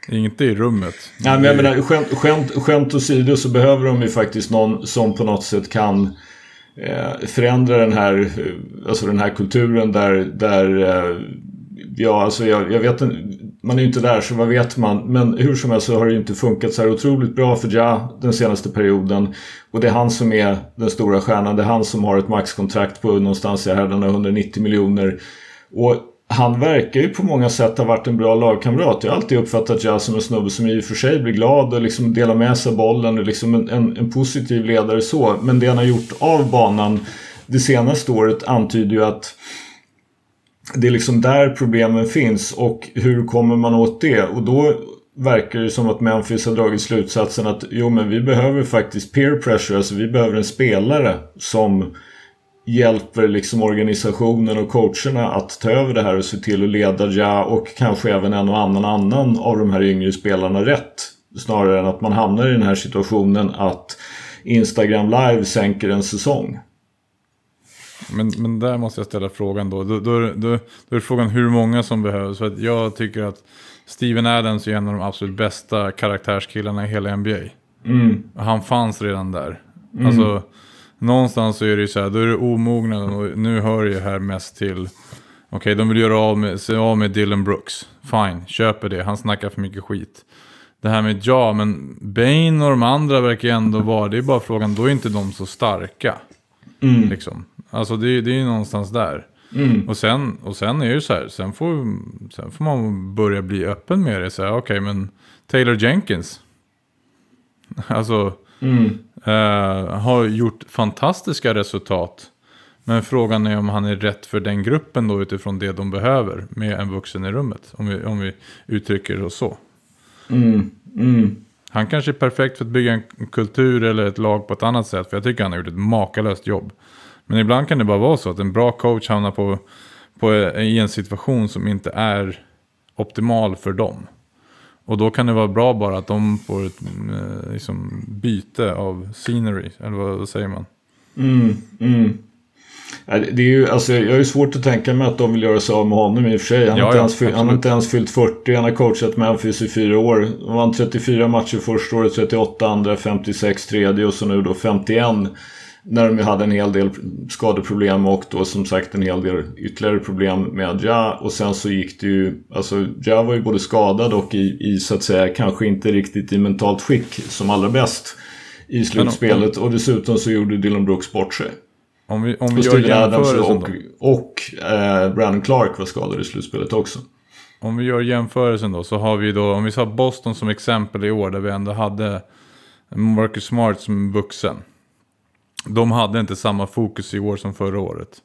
Inte i rummet. Nej, men jag menar, skämt, skämt, skämt åsido så behöver de ju faktiskt någon som på något sätt kan eh, förändra den här, eh, alltså den här kulturen där, där eh, ja, alltså jag, jag vet inte, man är ju inte där så vad vet man. Men hur som helst så har det ju inte funkat så här otroligt bra för Ja den senaste perioden. Och det är han som är den stora stjärnan. Det är han som har ett maxkontrakt på någonstans i herrarna 190 miljoner. Och han verkar ju på många sätt ha varit en bra lagkamrat. Jag har alltid uppfattat Jazz som en snubbe som i och för sig blir glad och liksom delar med sig av bollen och liksom en, en, en, positiv ledare så. Men det han har gjort av banan det senaste året antyder ju att det är liksom där problemen finns och hur kommer man åt det? Och då verkar det som att Memphis har dragit slutsatsen att jo men vi behöver faktiskt peer pressure, alltså vi behöver en spelare som hjälper liksom organisationen och coacherna att ta över det här och se till att leda Ja och kanske även en och annan annan av de här yngre spelarna rätt. Snarare än att man hamnar i den här situationen att Instagram live sänker en säsong. Men, men där måste jag ställa frågan då. Då, då, då, då är frågan hur många som behövs. För att jag tycker att Steven Adams är en av de absolut bästa karaktärskillarna i hela NBA. Mm. Han fanns redan där. Mm. Alltså, någonstans så är det ju så här, då är det omognaden och nu hör det här mest till, okej okay, de vill göra av med, sig av med Dylan Brooks. Fine, köper det, han snackar för mycket skit. Det här med ja, men Bane och de andra verkar ju ändå vara, det är bara frågan, då är inte de så starka. Mm. Liksom. Alltså det, det är ju någonstans där. Mm. Och, sen, och sen är det ju så här, sen får, sen får man börja bli öppen med det. Okej, okay, men Taylor Jenkins. Alltså, mm. Uh, har gjort fantastiska resultat. Men frågan är om han är rätt för den gruppen då utifrån det de behöver med en vuxen i rummet. Om vi, om vi uttrycker det så. Mm. Mm. Han kanske är perfekt för att bygga en kultur eller ett lag på ett annat sätt. För jag tycker han har gjort ett makalöst jobb. Men ibland kan det bara vara så att en bra coach hamnar på, på, i en situation som inte är optimal för dem. Och då kan det vara bra bara att de får ett eh, liksom, byte av scenery, eller vad, vad säger man? Mm, mm. Det är ju, alltså, jag har ju svårt att tänka mig att de vill göra sig av med honom i och för sig. Han, ja, inte, ja, ens, han har inte ens fyllt 40, han har coachat Memphis i fyra år. Han vann 34 matcher första året, 38 andra, 56 tredje och så nu då 51 när de hade en hel del skadeproblem och då som sagt en hel del ytterligare problem med Ja. Och sen så gick det ju, alltså Ja var ju både skadad och i, i så att säga kanske inte riktigt i mentalt skick som allra bäst i slutspelet. Och dessutom så gjorde Dylan Brooks bort sig. Om vi, om vi gör jämförelsen och. Och eh, Brandon Clark var skadad i slutspelet också. Om vi gör jämförelsen då så har vi då, om vi tar Boston som exempel i år där vi ändå hade Marcus Smart som vuxen. De hade inte samma fokus i år som förra året.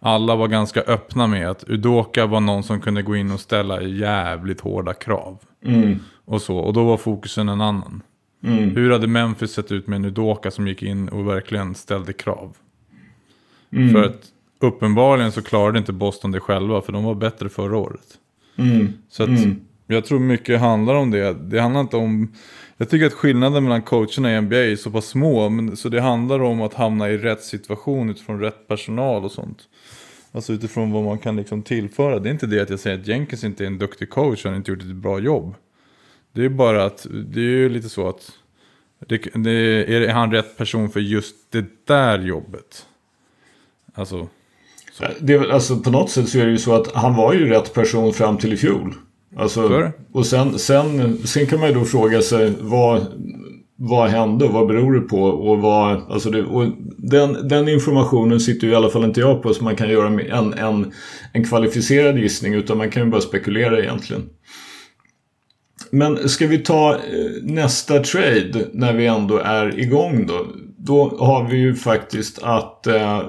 Alla var ganska öppna med att Udoka var någon som kunde gå in och ställa jävligt hårda krav. Mm. Och så, och då var fokusen en annan. Mm. Hur hade Memphis sett ut med en Udoka som gick in och verkligen ställde krav? Mm. För att uppenbarligen så klarade inte Boston det själva för de var bättre förra året. Mm. Så att Mm jag tror mycket handlar om det. Det handlar inte om jag tycker att skillnaden mellan coacherna i NBA är så pass små. Men, så det handlar om att hamna i rätt situation utifrån rätt personal och sånt. Alltså utifrån vad man kan liksom tillföra. Det är inte det att jag säger att Jenkins inte är en duktig coach. Han har inte gjort ett bra jobb. Det är bara att det är ju lite så att. Det, det är, han rätt person för just det där jobbet? Alltså. Så. Det, alltså på något sätt så är det ju så att han var ju rätt person fram till i fjol. Alltså, och sen, sen, sen kan man ju då fråga sig vad, vad hände och vad beror det på? Och, vad, alltså det, och den, den informationen sitter ju i alla fall inte jag på så man kan göra en, en, en kvalificerad gissning utan man kan ju bara spekulera egentligen. Men ska vi ta eh, nästa trade när vi ändå är igång då? Då har vi ju faktiskt att eh,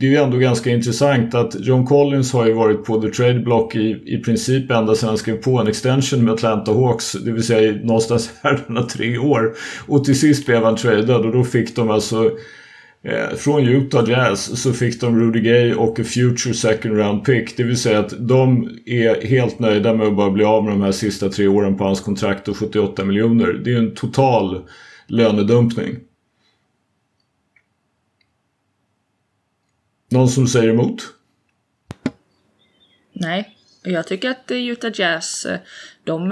det är ju ändå ganska intressant att John Collins har ju varit på the trade block i, i princip ända sedan han skrev på en extension med Atlanta Hawks. Det vill säga någonstans här tre år. Och till sist blev han tradad och då fick de alltså eh, från Utah Jazz så fick de Rudy Gay och a future second round pick. Det vill säga att de är helt nöjda med att bara bli av med de här sista tre åren på hans kontrakt och 78 miljoner. Det är ju en total lönedumpning. Någon som säger emot? Nej, jag tycker att Utah Jazz, de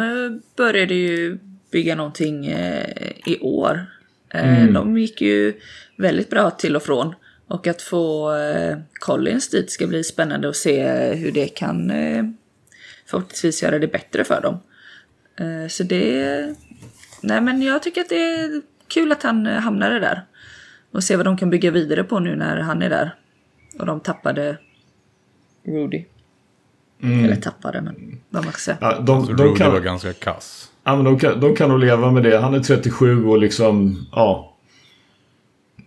började ju bygga någonting i år. Mm. De gick ju väldigt bra till och från. Och att få Collins dit ska bli spännande att se hur det kan förhoppningsvis göra det bättre för dem. Så det... Nej men jag tycker att det är kul att han hamnade där. Och se vad de kan bygga vidare på nu när han är där. Och de tappade Rudy. Mm. Eller tappade, men vad man ska säga. Ja, de, alltså, de Rudy kan, var ganska kass. Ja, men de kan, de kan nog leva med det. Han är 37 och liksom, ja.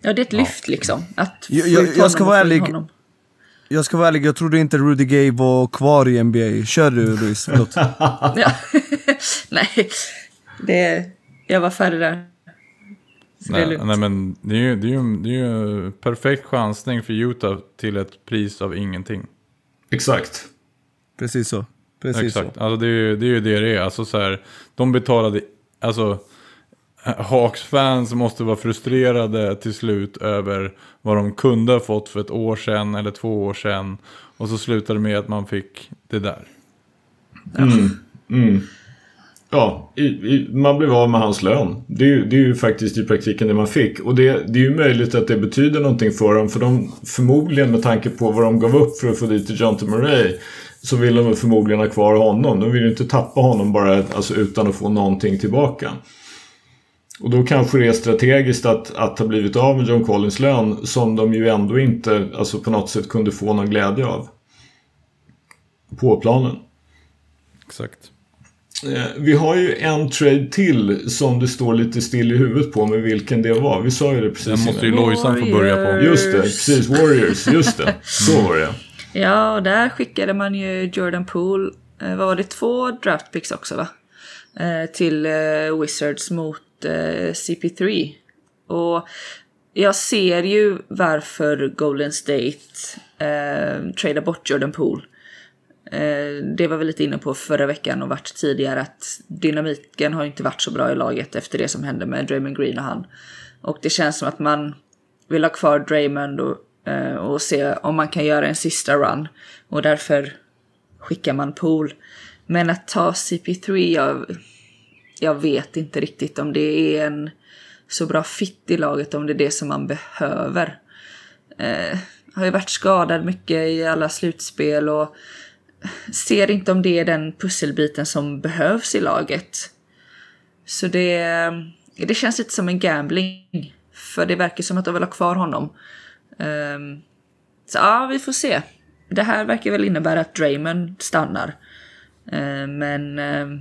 Ja, det är ett lyft liksom. Att jag, jag, jag ska vara ärlig. Honom. jag ska vara ärlig, jag trodde inte Rudy Gay var kvar i NBA. Kör du Luis, förlåt. Ja. Nej, det, jag var färdig där. Så det är Nej, nej men det är ju, det är ju, det är ju en perfekt chansning för Utah till ett pris av ingenting. Exakt. Precis så. Precis Exakt, så. alltså det är, ju, det är ju det det är. Alltså så här, de betalade, alltså Hawks-fans måste vara frustrerade till slut över vad de kunde ha fått för ett år sedan eller två år sedan. Och så slutade det med att man fick det där. Ja, i, i, man blev av med hans lön. Det är, ju- det är ju faktiskt i praktiken det man fick. Och det, det är ju möjligt att det betyder någonting för dem. För de förmodligen med tanke på vad de gav upp för att få dit John Murray så vill de förmodligen ha kvar honom. De vill ju inte tappa honom bara alltså, utan att få någonting tillbaka. Och då kanske det är strategiskt att, att ha blivit av med John Collins lön som de ju ändå inte alltså, på något sätt kunde få någon glädje av. På planen. Exakt. Eh, Vi har ju en trade till som det står lite still i huvudet på med vilken det var. Vi sa ju det precis Den måste ju. Lojsan få börja på. Just det, precis. Warriors, just det. Så var det. Ja, och där skickade man ju Jordan Poole, eh, vad var det, två draft picks också va? Eh, till Wizards mot eh, CP3. Och jag ser ju varför Golden State eh, tradar bort Jordan Poole. Eh, det var vi lite inne på förra veckan och varit tidigare att dynamiken har inte varit så bra i laget efter det som hände med Draymond Green och han. Och det känns som att man vill ha kvar Draymond och, eh, och se om man kan göra en sista run. Och därför skickar man Pool. Men att ta CP3, jag, jag vet inte riktigt om det är en så bra fit i laget, om det är det som man behöver. Eh, har ju varit skadad mycket i alla slutspel och ser inte om det är den pusselbiten som behövs i laget. Så det, det känns lite som en gambling. För det verkar som att de vill ha kvar honom. Um, så ja, vi får se. Det här verkar väl innebära att Draymond stannar. Uh, men uh,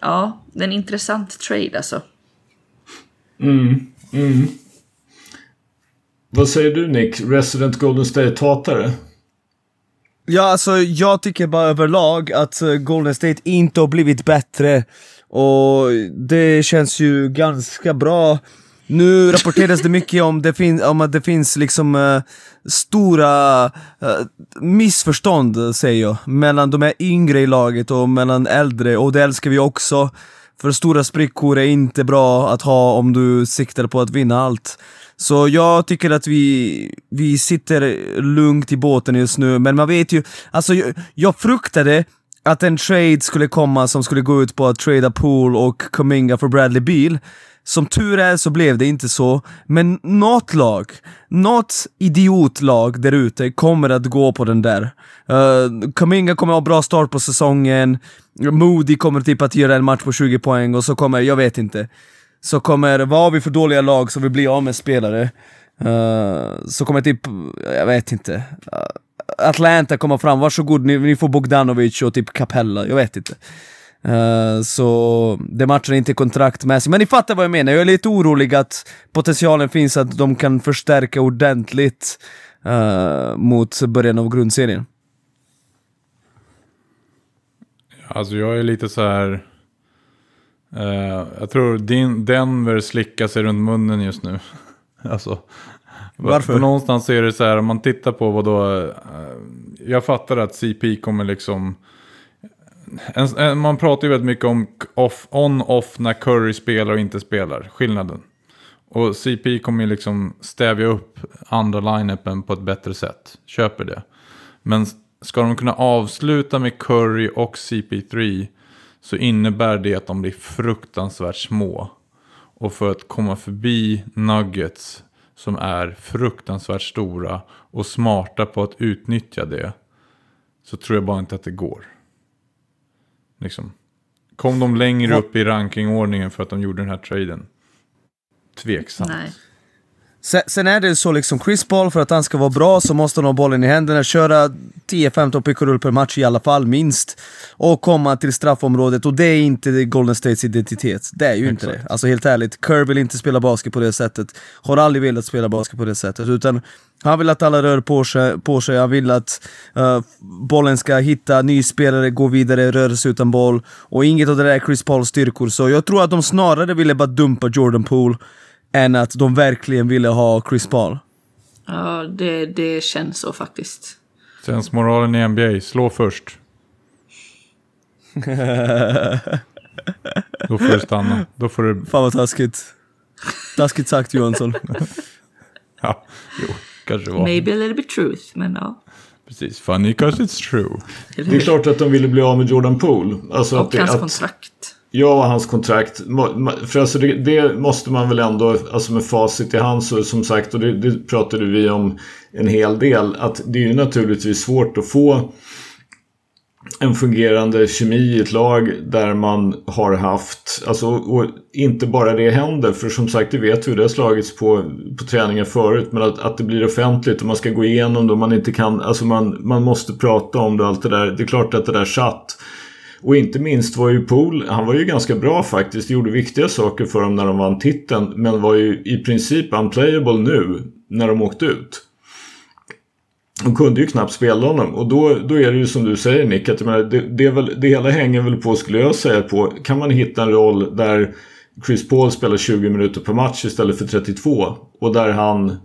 ja, det är en intressant trade alltså. Mm, mm. Vad säger du Nick? Resident Golden State-hatare? Ja, alltså jag tycker bara överlag att eh, Golden State inte har blivit bättre och det känns ju ganska bra. Nu rapporteras det mycket om, det fin- om att det finns liksom eh, stora eh, missförstånd, säger jag, mellan de här yngre i laget och mellan äldre och det älskar vi också. För stora sprickor är inte bra att ha om du siktar på att vinna allt. Så jag tycker att vi, vi sitter lugnt i båten just nu, men man vet ju, alltså jag, jag fruktade att en trade skulle komma som skulle gå ut på att trada Pool och Kaminga för Bradley Beal. Som tur är så blev det inte så, men något lag, något idiotlag där ute kommer att gå på den där. Eh, uh, Kaminga kommer att ha bra start på säsongen, Moody kommer typ att göra en match på 20 poäng och så kommer, jag vet inte så kommer, vad har vi för dåliga lag som vill bli av med spelare? Uh, så kommer typ, jag vet inte. Uh, Atlanta kommer fram, varsågod ni, ni får Bogdanovic och typ Capella, jag vet inte. Uh, så det matchar inte kontraktmässigt, men ni fattar vad jag menar, jag är lite orolig att potentialen finns att de kan förstärka ordentligt uh, mot början av grundserien. Alltså jag är lite så här eh, jag tror din Denver slickar sig runt munnen just nu. alltså, Varför? För någonstans är det så här, om man tittar på vad då... eh, jag fattar att CP kommer liksom... En, en, man pratar ju väldigt mycket om off, on-off när Curry spelar och inte spelar. Skillnaden. Och CP kommer ju liksom stävja upp andra line-upen på ett bättre sätt. Köper det. Men ska de kunna avsluta med Curry och CP3 så innebär det att de blir fruktansvärt små. Och för att komma förbi Nuggets som är fruktansvärt stora och smarta på att utnyttja det så tror jag bara inte att det går. Liksom. Kom de längre upp i rankingordningen för att de gjorde den här traden? Tveksamt. Nej. Sen, sen är det så liksom, Chris Paul för att han ska vara bra så måste han ha bollen i händerna, köra 10-15 pick roll per match i alla fall, minst. Och komma till straffområdet och det är inte Golden States identitet. Det är ju inte det. Alltså helt ärligt, Kerr vill inte spela basket på det sättet. Har aldrig velat spela basket på det sättet. Utan han vill att alla rör på sig, på sig. han vill att uh, bollen ska hitta ny spelare, gå vidare, röra sig utan boll. Och inget av det där är Chris Pauls styrkor. Så jag tror att de snarare ville bara dumpa Jordan Poole än att de verkligen ville ha Chris Paul. Ja, det, det känns så faktiskt. Sensmoralen i NBA, slå först. Då får du stanna. Då får du... Fan vad taskigt. Taskigt sagt Johansson. Ja, jo, kanske var. Maybe a little bit truth, men ja. Precis, funny cause it's true. Det är klart att de ville bli av med Jordan Poole. Alltså Och att det, hans att, kontrakt. Ja, hans kontrakt. För alltså det, det måste man väl ändå, alltså med facit i hand så som sagt, och det, det pratade vi om en hel del, att det är ju naturligtvis svårt att få en fungerande kemi i ett lag där man har haft, alltså och inte bara det händer, för som sagt det vet vi, det har slagits på, på träningar förut, men att, att det blir offentligt och man ska gå igenom det och man inte kan, alltså man, man måste prata om det och allt det där. Det är klart att det där satt. Och inte minst var ju Pool, han var ju ganska bra faktiskt, gjorde viktiga saker för dem när de vann titeln, men var ju i princip unplayable nu när de åkte ut. De kunde ju knappt spela honom och då, då är det ju som du säger Nick, att jag menar, det, det, är väl, det hela hänger väl på, skulle jag säga, på kan man hitta en roll där Chris Paul spelar 20 minuter per match istället för 32 och där han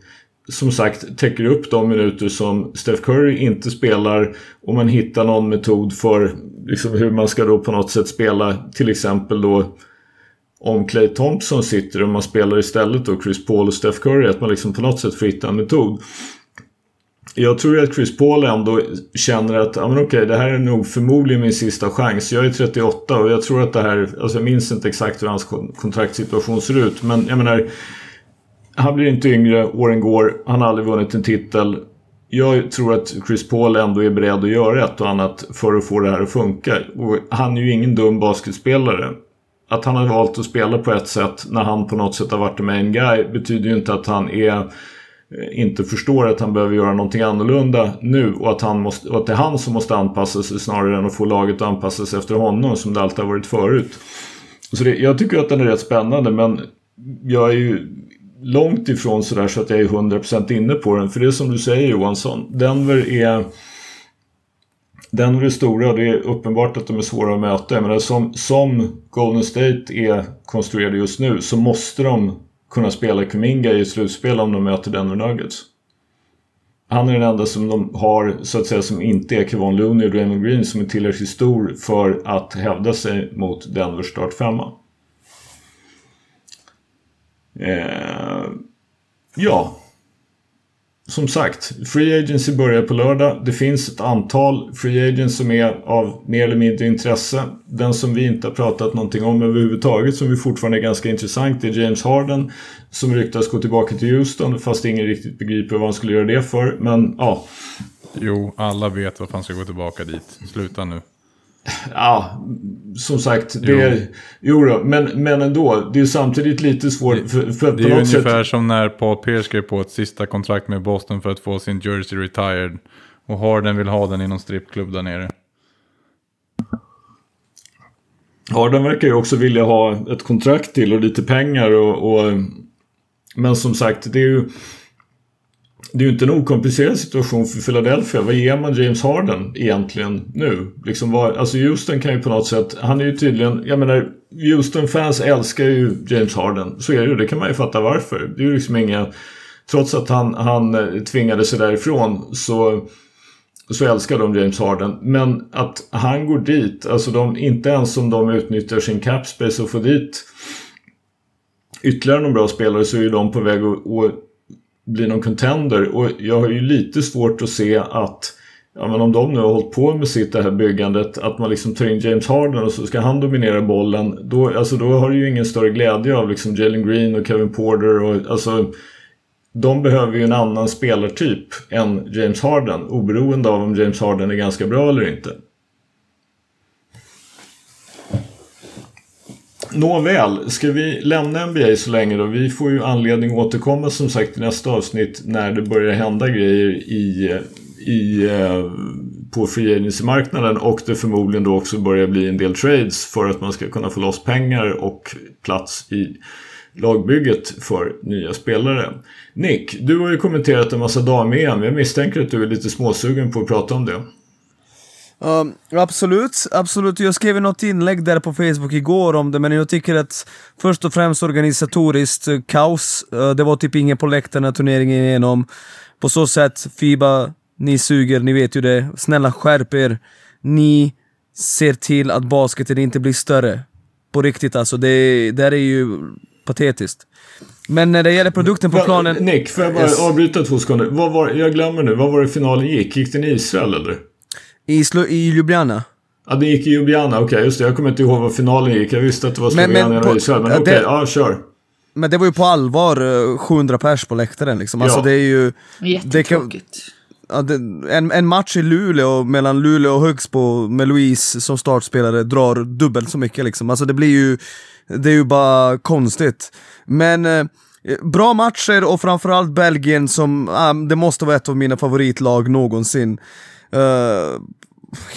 som sagt täcker upp de minuter som Steph Curry inte spelar och man hittar någon metod för liksom, hur man ska då på något sätt spela till exempel då om Clay Thompson sitter och man spelar istället då Chris Paul och Steph Curry att man liksom på något sätt får hitta en metod. Jag tror att Chris Paul ändå känner att ja, men okej, det här är nog förmodligen min sista chans. Jag är 38 och jag tror att det här, alltså jag minns inte exakt hur hans kontraktsituation kontraktssituation ser ut, men jag menar han blir inte yngre, åren går, han har aldrig vunnit en titel. Jag tror att Chris Paul ändå är beredd att göra ett och annat för att få det här att funka. Och han är ju ingen dum basketspelare. Att han har valt att spela på ett sätt när han på något sätt har varit en main guy betyder ju inte att han är eh, inte förstår att han behöver göra någonting annorlunda nu och att, han måste, och att det är han som måste anpassa sig snarare än att få laget att anpassa sig efter honom som det alltid har varit förut. Så det, jag tycker att den är rätt spännande men jag är ju långt ifrån sådär så att jag är 100% inne på den. För det är som du säger Johansson, Denver är Denver är stora och det är uppenbart att de är svåra att möta. Jag menar, som, som Golden State är konstruerade just nu så måste de kunna spela Kuminga i ett slutspel om de möter Denver Nuggets. Han är den enda som de har, så att säga, som inte är Kevon Looney och Draymond Green som är tillräckligt stor för att hävda sig mot Denvers startfemma. Eh, ja. Som sagt, Free Agency börjar på lördag. Det finns ett antal Free Agents som är av mer eller mindre intresse. Den som vi inte har pratat någonting om överhuvudtaget som vi fortfarande är ganska intressant är James Harden. Som ryktas gå tillbaka till Houston fast ingen riktigt begriper vad han skulle göra det för. Men ja, Jo, alla vet varför han ska gå tillbaka dit. Sluta nu. Ja, som sagt, det är... Jo då, men, men ändå. Det är samtidigt lite svårt för, för Det är ungefär sätt... som när Paul Pierce skrev på ett sista kontrakt med Boston för att få sin jersey retired. Och Harden vill ha den i någon strippklubb där nere. Harden verkar ju också vilja ha ett kontrakt till och lite pengar och... och men som sagt, det är ju... Det är ju inte en okomplicerad situation för Philadelphia. Vad ger man James Harden egentligen nu? Liksom vad, alltså Houston kan ju på något sätt... Han är ju tydligen... Jag menar, Houston-fans älskar ju James Harden. Så är det ju. Det kan man ju fatta varför. Det är ju liksom inga... Trots att han, han eh, tvingade sig därifrån så så älskar de James Harden. Men att han går dit, alltså de, inte ens om de utnyttjar sin cap space och får dit ytterligare någon bra spelare så är ju de på väg att bli någon contender. Och jag har ju lite svårt att se att Ja men om de nu har hållit på med sitt det här byggandet att man liksom tar in James Harden och så ska han dominera bollen. Då, alltså då har du ju ingen större glädje av liksom Jalen Green och Kevin Porter och alltså de behöver ju en annan spelartyp än James Harden oberoende av om James Harden är ganska bra eller inte. Nåväl, ska vi lämna NBA så länge då? Vi får ju anledning att återkomma som sagt i nästa avsnitt när det börjar hända grejer i, i, eh, på free agency-marknaden och det förmodligen då också börjar bli en del trades för att man ska kunna få loss pengar och plats i lagbygget för nya spelare. Nick, du har ju kommenterat en massa dam-EM. Jag misstänker att du är lite småsugen på att prata om det. Um, absolut, absolut. Jag skrev något inlägg där på Facebook igår om det, men jag tycker att först och främst organisatoriskt uh, kaos. Uh, det var typ ingen på läktaren när turneringen igenom. På så sätt, Fiba, ni suger, ni vet ju det. Snälla skärp er. Ni ser till att basketen inte blir större. På riktigt alltså, det, det är ju patetiskt. Men när det gäller produkten på planen... Nick, får jag bara yes. avbryta två sekunder? Vad var, jag glömmer nu, vad var det finalen gick? Gick den i Israel eller? I, I Ljubljana. Ja, det gick i Ljubljana, okej okay, just det. Jag kommer inte ihåg vad finalen gick. Jag visste att det var Slovenien och Israel, men okej, okay, ja kör. Men det var ju på allvar 700 eh, pers på läktaren liksom. Alltså ja. det är ju... Jättetråkigt. Ja, det, en, en match i Luleå mellan Luleå och Högsbo med Louise som startspelare drar dubbelt så mycket liksom. Alltså det blir ju... Det är ju bara konstigt. Men... Eh, bra matcher och framförallt Belgien som, ah, det måste vara ett av mina favoritlag någonsin. Uh,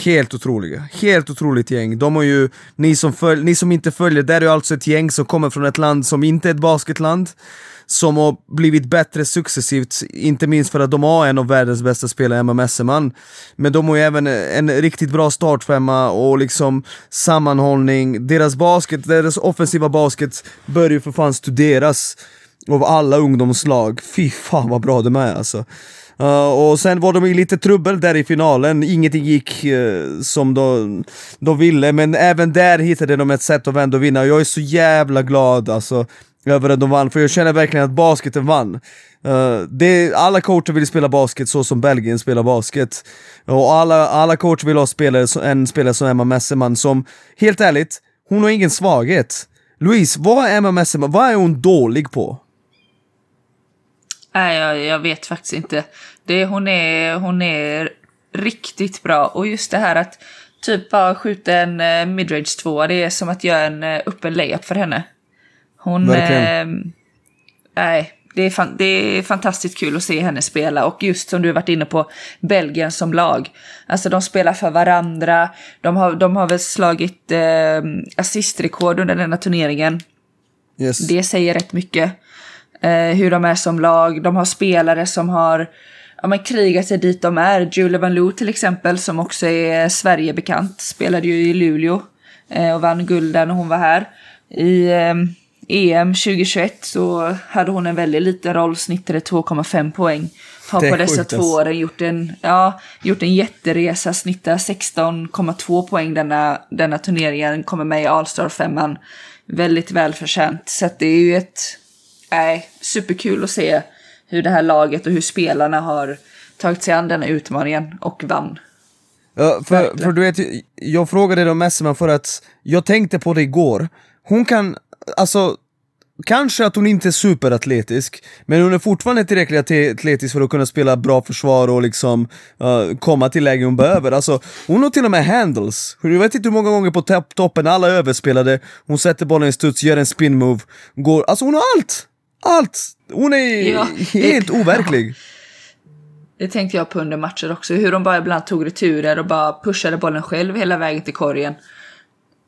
helt otroliga, helt otroligt gäng. De har ju, ni som, följ, ni som inte följer, det är ju alltså ett gäng som kommer från ett land som inte är ett basketland som har blivit bättre successivt, inte minst för att de har en av världens bästa spelare, Emma Messerman. Men de har ju även en riktigt bra startfemma och liksom sammanhållning. Deras basket, deras offensiva basket bör ju för fan studeras av alla ungdomslag. Fy fan vad bra de är alltså. Eh, och sen var de i lite trubbel där i finalen, ingenting gick uh, som de, de ville, men även där hittade de ett sätt att vända och vinna. Jag är så jävla glad alltså, över att de vann, för jag känner verkligen att basketen vann. Uh, det, alla coacher vill spela basket så som Belgien spelar basket. Och alla, alla coacher vill ha spelare, en spelare som Emma Messerman som, helt ärligt, hon har ingen svaghet. Louise, vad är Emma Messerman, vad är hon dålig på? Nej, jag, jag vet faktiskt inte. Det, hon, är, hon är riktigt bra. Och just det här att typ bara skjuta en uh, midrange tvåa, det är som att göra en uh, öppen layup för henne. Hon... Nej, uh, det är, fan, det är fantastiskt kul att se henne spela och just som du varit inne på, Belgien som lag. Alltså de spelar för varandra, de har, de har väl slagit eh, assistrekord under denna turneringen. Yes. Det säger rätt mycket eh, hur de är som lag. De har spelare som har ja, men krigat sig dit de är. Julia Van Loo till exempel, som också är Sverigebekant, spelade ju i Luleå eh, och vann guld där när hon var här. I eh, EM 2021 så hade hon en väldigt liten roll, snittade 2,5 poäng. Har på dessa två åren gjort en, ja, gjort en jätteresa, snittar 16,2 poäng denna, denna turneringen, kommer med i All-Star 5 Väldigt välförtjänt. Så det är ju ett nej, superkul att se hur det här laget och hur spelarna har tagit sig an denna utmaningen och vann. Ja, för, för du vet, jag frågade dig om Messerman för att jag tänkte på det igår. Hon kan, alltså Kanske att hon inte är superatletisk, men hon är fortfarande tillräckligt atletisk för att kunna spela bra försvar och liksom uh, komma till lägen hon behöver. Alltså, hon har till och med handles. Jag vet inte hur många gånger på toppen alla överspelade, hon sätter bollen i studs, gör en spin move, går, alltså hon har allt! Allt! Hon är ja, helt det, overklig. Det tänkte jag på under matcher också, hur de bara ibland tog returer och bara pushade bollen själv hela vägen till korgen.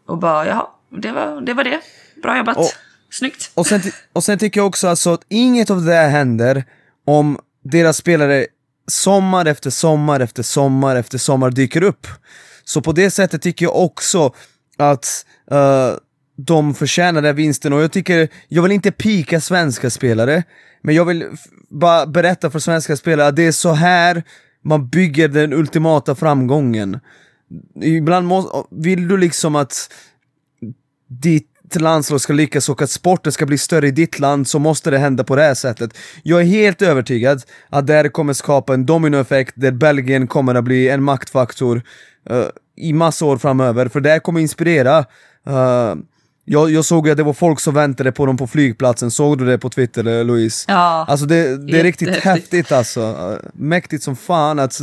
Och bara, jaha, det var det. Var det. Bra jobbat. Och, Snyggt. Och sen, och sen tycker jag också alltså att inget av det där händer om deras spelare sommar efter sommar efter sommar efter sommar dyker upp. Så på det sättet tycker jag också att uh, de förtjänar den vinsten och jag tycker, jag vill inte pika svenska spelare, men jag vill bara berätta för svenska spelare att det är så här man bygger den ultimata framgången. Ibland må, vill du liksom att ditt landslag ska lyckas och att sporten ska bli större i ditt land så måste det hända på det här sättet. Jag är helt övertygad att det här kommer skapa en dominoeffekt där Belgien kommer att bli en maktfaktor uh, i massa år framöver, för det här kommer inspirera uh, jag, jag såg att det var folk som väntade på dem på flygplatsen, såg du det på Twitter Louise? Ja, alltså det, det är riktigt häftigt alltså. Mäktigt som fan att,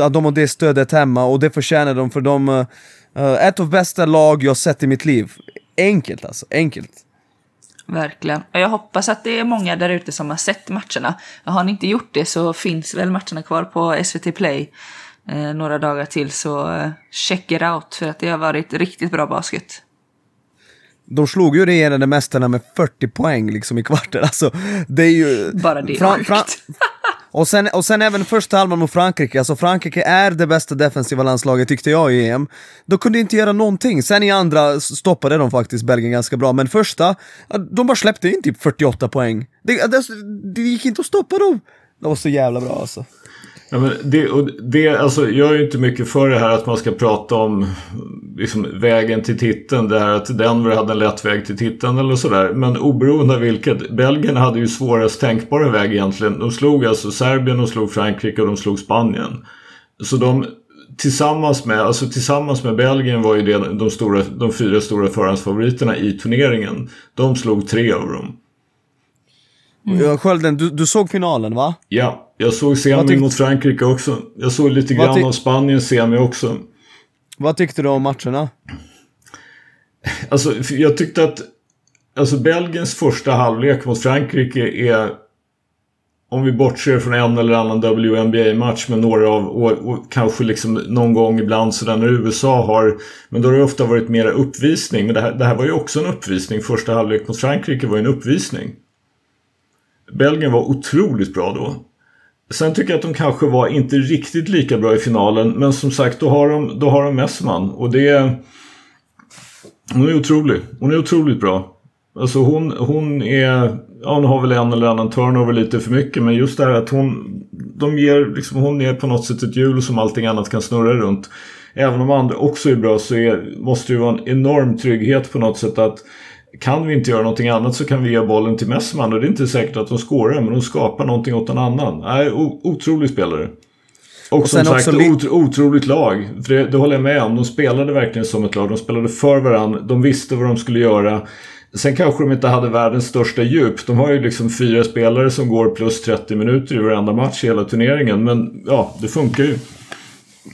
att de har det stödet hemma och det förtjänar de för de uh, ett av bästa lag jag sett i mitt liv. enkelt alltså, enkelt. Verkligen. Och jag hoppas att det är många där ute som har sett matcherna. Har ni inte gjort det så finns väl matcherna kvar på SVT Play eh, några dagar till. Så eh, check it out för att det har varit riktigt bra basket. De slog ju regerande mästarna med 40 poäng liksom i kvarten. Alltså, det är ju... Bara det Fran-. Fran- och, sen, och sen även första halvan mot Frankrike, alltså Frankrike är det bästa defensiva landslaget tyckte jag i EM. De kunde inte göra någonting, sen i andra stoppade de faktiskt Belgien ganska bra, men första, de bara släppte in typ 48 poäng. Det, det, det gick inte att stoppa dem. Det var så jävla bra alltså. Ja, men det, och det, alltså, jag är ju inte mycket för det här att man ska prata om liksom, vägen till titeln. Det här att Denver hade en lätt väg till titeln eller sådär. Men oberoende av vilket. Belgien hade ju svårast tänkbara väg egentligen. De slog alltså Serbien, de slog Frankrike och de slog Spanien. Så de tillsammans med, alltså tillsammans med Belgien var ju det de, stora, de fyra stora förhandsfavoriterna i turneringen. De slog tre av dem. Mm. Skölden, du, du såg finalen va? Ja, jag såg semi mot Frankrike också. Jag såg lite grann av Spaniens semi också. Vad tyckte du om matcherna? Alltså, jag tyckte att alltså Belgiens första halvlek mot Frankrike är om vi bortser från en eller annan WNBA-match med några av och, och kanske liksom någon gång ibland sådär när USA har men då har det ofta varit mera uppvisning men det här, det här var ju också en uppvisning första halvlek mot Frankrike var ju en uppvisning Belgien var otroligt bra då Sen tycker jag att de kanske var inte riktigt lika bra i finalen men som sagt då har de, då har de Messman och det är hon är otrolig. Hon är otroligt bra. Alltså hon, hon är... Ja, hon har väl en eller annan turnover lite för mycket. Men just det här att hon... De ger, liksom, hon är på något sätt ett hjul som allting annat kan snurra runt. Även om andra också är bra så är, måste det ju vara en enorm trygghet på något sätt att kan vi inte göra någonting annat så kan vi ge bollen till Messman och det är inte säkert att de skårar men de skapar någonting åt en annan. Nej, otrolig spelare. Och, som sen sagt, otro, otroligt lag. För det, det håller jag med om. De spelade verkligen som ett lag. De spelade för varandra. De visste vad de skulle göra. Sen kanske de inte hade världens största djup. De har ju liksom fyra spelare som går plus 30 minuter i varenda match i hela turneringen. Men ja, det funkar ju.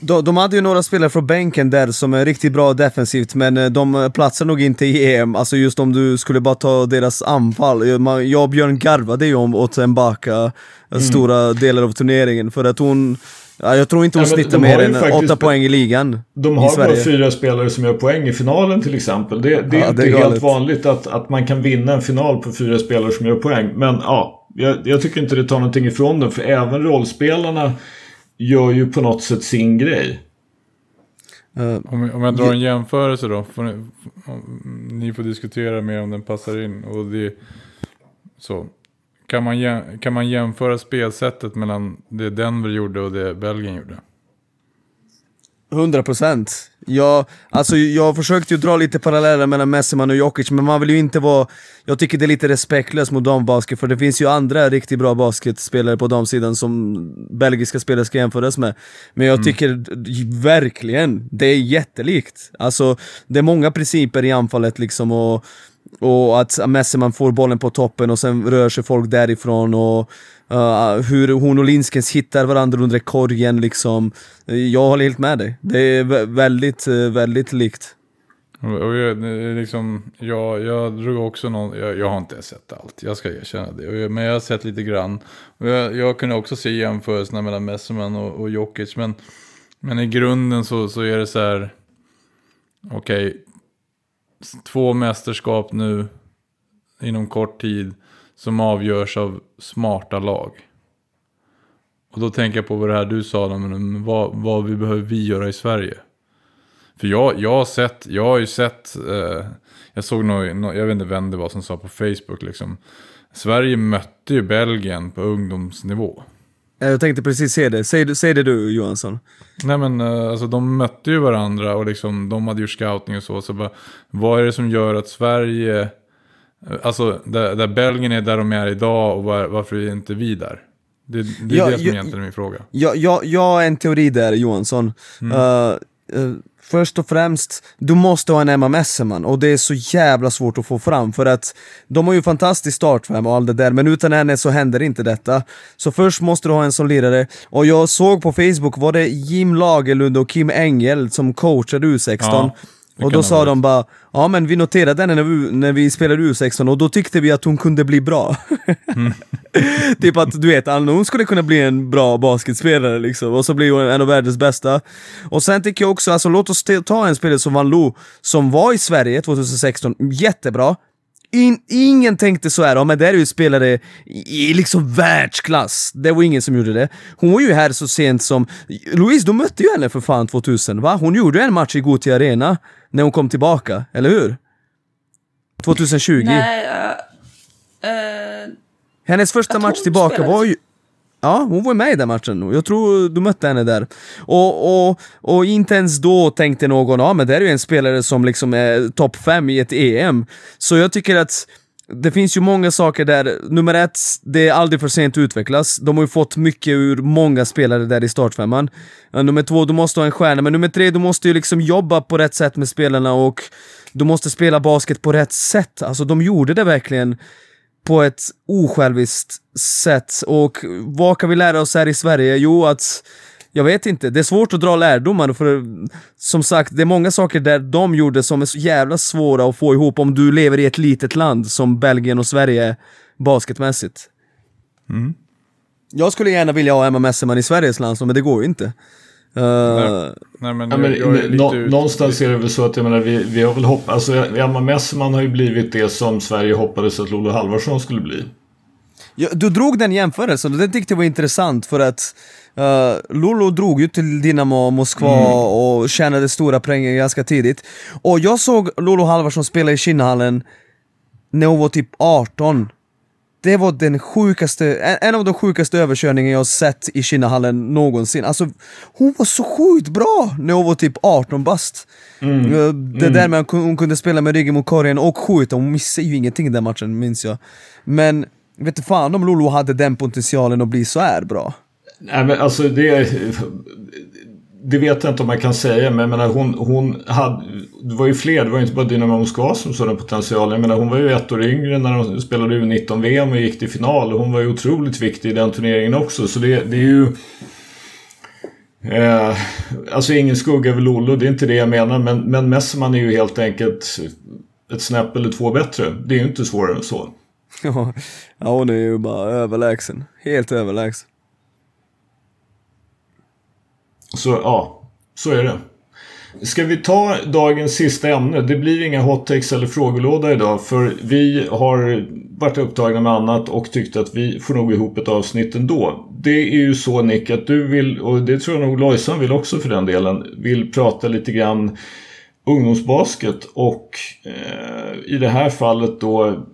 De, de hade ju några spelare från bänken där som är riktigt bra defensivt men eh, de platsar nog inte i EM, alltså just om du skulle bara ta deras anfall. Jag och Björn garvade ju om åt Mbaka Mm. eh, stora delar av turneringen för att hon, ja, jag tror inte hon men snittar mer än faktiskt- åtta poäng i ligan De har bara fyra spelare som gör poäng i finalen till exempel. Det, det är Ja, inte det är helt galet. vanligt att, att man kan vinna en final på fyra spelare som gör poäng. Men ja, jag, jag tycker inte det tar någonting ifrån dem. För även rollspelarna gör ju på något sätt sin grej. Eh, Om, jag- om jag drar en jämförelse då. Får ni, om, ni får diskutera mer om den passar in. Och det, så. Kan man, kan man jämföra spelsättet mellan det Denver gjorde och det Belgien gjorde? 100 procent. Jag, alltså, jag försökte ju dra lite paralleller mellan Messiman och Jokic, men man vill ju inte vara... Jag tycker det är lite respektlöst mot dambasket, för det finns ju andra riktigt bra basketspelare på damsidan som belgiska spelare ska jämföras med. Men jag tycker d- verkligen, det är jättelikt. Alltså, det är många principer i anfallet liksom och... Och att Messeman får bollen på toppen och sen rör sig folk därifrån och uh, hur hon och Linskens hittar varandra under korgen liksom. Eh, jag håller helt med dig. Det är väldigt, eh, väldigt likt. Och jag, liksom, jag, jag drog också någon, jag, jag har inte sett allt, jag ska erkänna det. Men jag har sett lite grann. Och jag, jag kunde också se jämförelserna mellan Messerman och, och Jokic. Men, men i grunden så, så är det så här, okej, okay, två mästerskap nu inom kort tid som avgörs av smarta lag. Och då tänker jag på vad det här du sa, men vad, vad vi behöver vi göra i Sverige. För jag, jag har sett, jag har ju sett, eh, jag såg nog, jag vet inte vem det var som sa på Facebook liksom. Sverige mötte ju Belgien på ungdomsnivå. Eh, Jag tänkte precis säga det. Säg, säg det du Johansson. Nej men eh, alltså de mötte ju varandra och liksom de hade gjort scouting och så. Så bara, vad är det som gör att Sverige, alltså där, där Belgien är där de är idag och var, varför är inte vi där? Det, det är Ja, det som jag- egentligen är min fråga. Jag, jag, jag har en teori där Johansson. Eh, eh, först och främst, du måste ha en Emma Messerman och det är så jävla svårt att få fram för att de har ju fantastisk startfem och allt det där men utan henne så händer inte detta. Så först måste du ha en som lirare och jag såg på Facebook var det Jim Lagerlund och Kim Engel som coachade U16 Ja. Och då sa de bara, ja men vi noterade henne när vi, när vi spelade U16 och då tyckte vi att hon kunde bli bra. Mm. typ att du vet, hon skulle kunna bli en bra basketspelare liksom, och så blir hon en av världens bästa. Och sen tycker jag också, alltså låt oss ta en spelare som Van Loo, som var i Sverige 2016, jättebra. In, ingen tänkte så här, ja men det här är ju spelare i, i liksom världsklass. Det var ingen som gjorde det. Hon var ju här så sent som... Louise, du mötte ju henne för fan 2000, va? Hon gjorde en match i Gothia Arena när hon kom tillbaka, eller hur? 2020. Nej, uh, uh, Hennes första match tillbaka spelade. var ju... Ja, hon var med i den matchen. Jag tror du mötte henne där. Och, och, och inte ens då tänkte någon, ja men det är ju en spelare som liksom är topp 5 i ett EM. Så jag tycker att det finns ju många saker där, nummer ett, det är aldrig för sent att utvecklas. De har ju fått mycket ur många spelare där i startfemman. Eh, nummer två, du måste ha en stjärna, men nummer tre, du måste ju liksom jobba på rätt sätt med spelarna och du måste spela basket på rätt sätt. Alltså de gjorde det verkligen på ett osjälviskt sätt. Och vad kan vi lära oss här i Sverige? Jo, att jag vet inte, det är svårt att dra lärdomar för som sagt, det är många saker där de gjorde som är så jävla svåra att få ihop om du lever i ett litet land som Belgien och Sverige är basketmässigt. Jag skulle gärna vilja ha Emma Messerman i Sveriges landslag, men det går ju inte. Uh, Nej, men, Ja, men, jag, jag är lite nå- ut- någonstans är det väl så att jag menar, vi, vi har väl hoppat... Alltså, Emma Messman har ju blivit det som Sverige hoppades att Lolo Halvarsson skulle bli. Ja, du drog den jämförelsen och det tyckte jag var intressant för att uh, Lolo drog ju till Dynamo Moskva och tjänade stora pengar ganska tidigt. Och jag såg Lolo Halvarsson spela i Kinnhallen när hon var typ 18. Det var den sjukaste, en- en av de sjukaste överkörningar jag sett i Kinnahallen någonsin. Alltså, hon var så sjukt bra när hon var typ 18 bast. Uh, Det där med att hon kunde spela med ryggen mot korgen och skjuta, hon missade ju ingenting i den matchen minns jag. Men vet du fan om Lolo hade den potentialen att bli så här bra. Nej, men alltså det... Det vet jag inte om man kan säga, men jag menar, hon, hon hade... Det var ju fler, det var ju inte bara Dynamo Moskva som såg den potentialen. Jag menar, hon var ju ett år yngre när hon spelade U19-VM och gick till final. Hon var ju otroligt viktig i den turneringen också, så det, det är ju... Eh, alltså ingen skugga över Lollo, det är inte det jag menar. Men, men Messerman är ju helt enkelt ett snäpp eller två bättre. Det är ju inte svårare än så. Ja, hon är ju bara överlägsen. Helt överlägsen. Så ja, så är det. Ska vi ta dagens sista ämne? Det blir inga hot takes eller frågelåda idag för vi har varit upptagna med annat och tyckte att vi får nog ihop ett avsnitt ändå. Det är ju så Nick att du vill, och det tror jag nog Lojsan vill också för den delen, vill prata lite grann ungdomsbasket och eh, i det här fallet då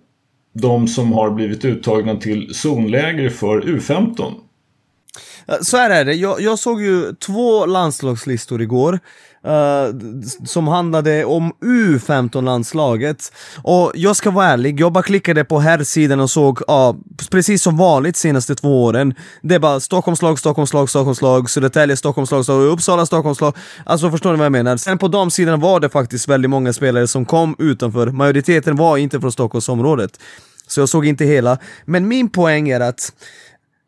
de som har blivit uttagna till zonläger för U15. Så här är det, jag, jag såg ju två landslagslistor igår Eh, som handlade om U15-landslaget. Och jag ska vara ärlig, jag bara klickade på här sidan och såg, ja, precis som vanligt senaste två åren. Det är bara Stockholmslag, Stockholmslag, Stockholmslag, Södertälje, Stockholmslag, Stockholm, Uppsala, Stockholmslag. Alltså förstår ni vad jag menar? Sen på de sidorna var det faktiskt väldigt många spelare som kom utanför. Majoriteten var inte från Stockholmsområdet. Så jag såg inte hela. Men min poäng är att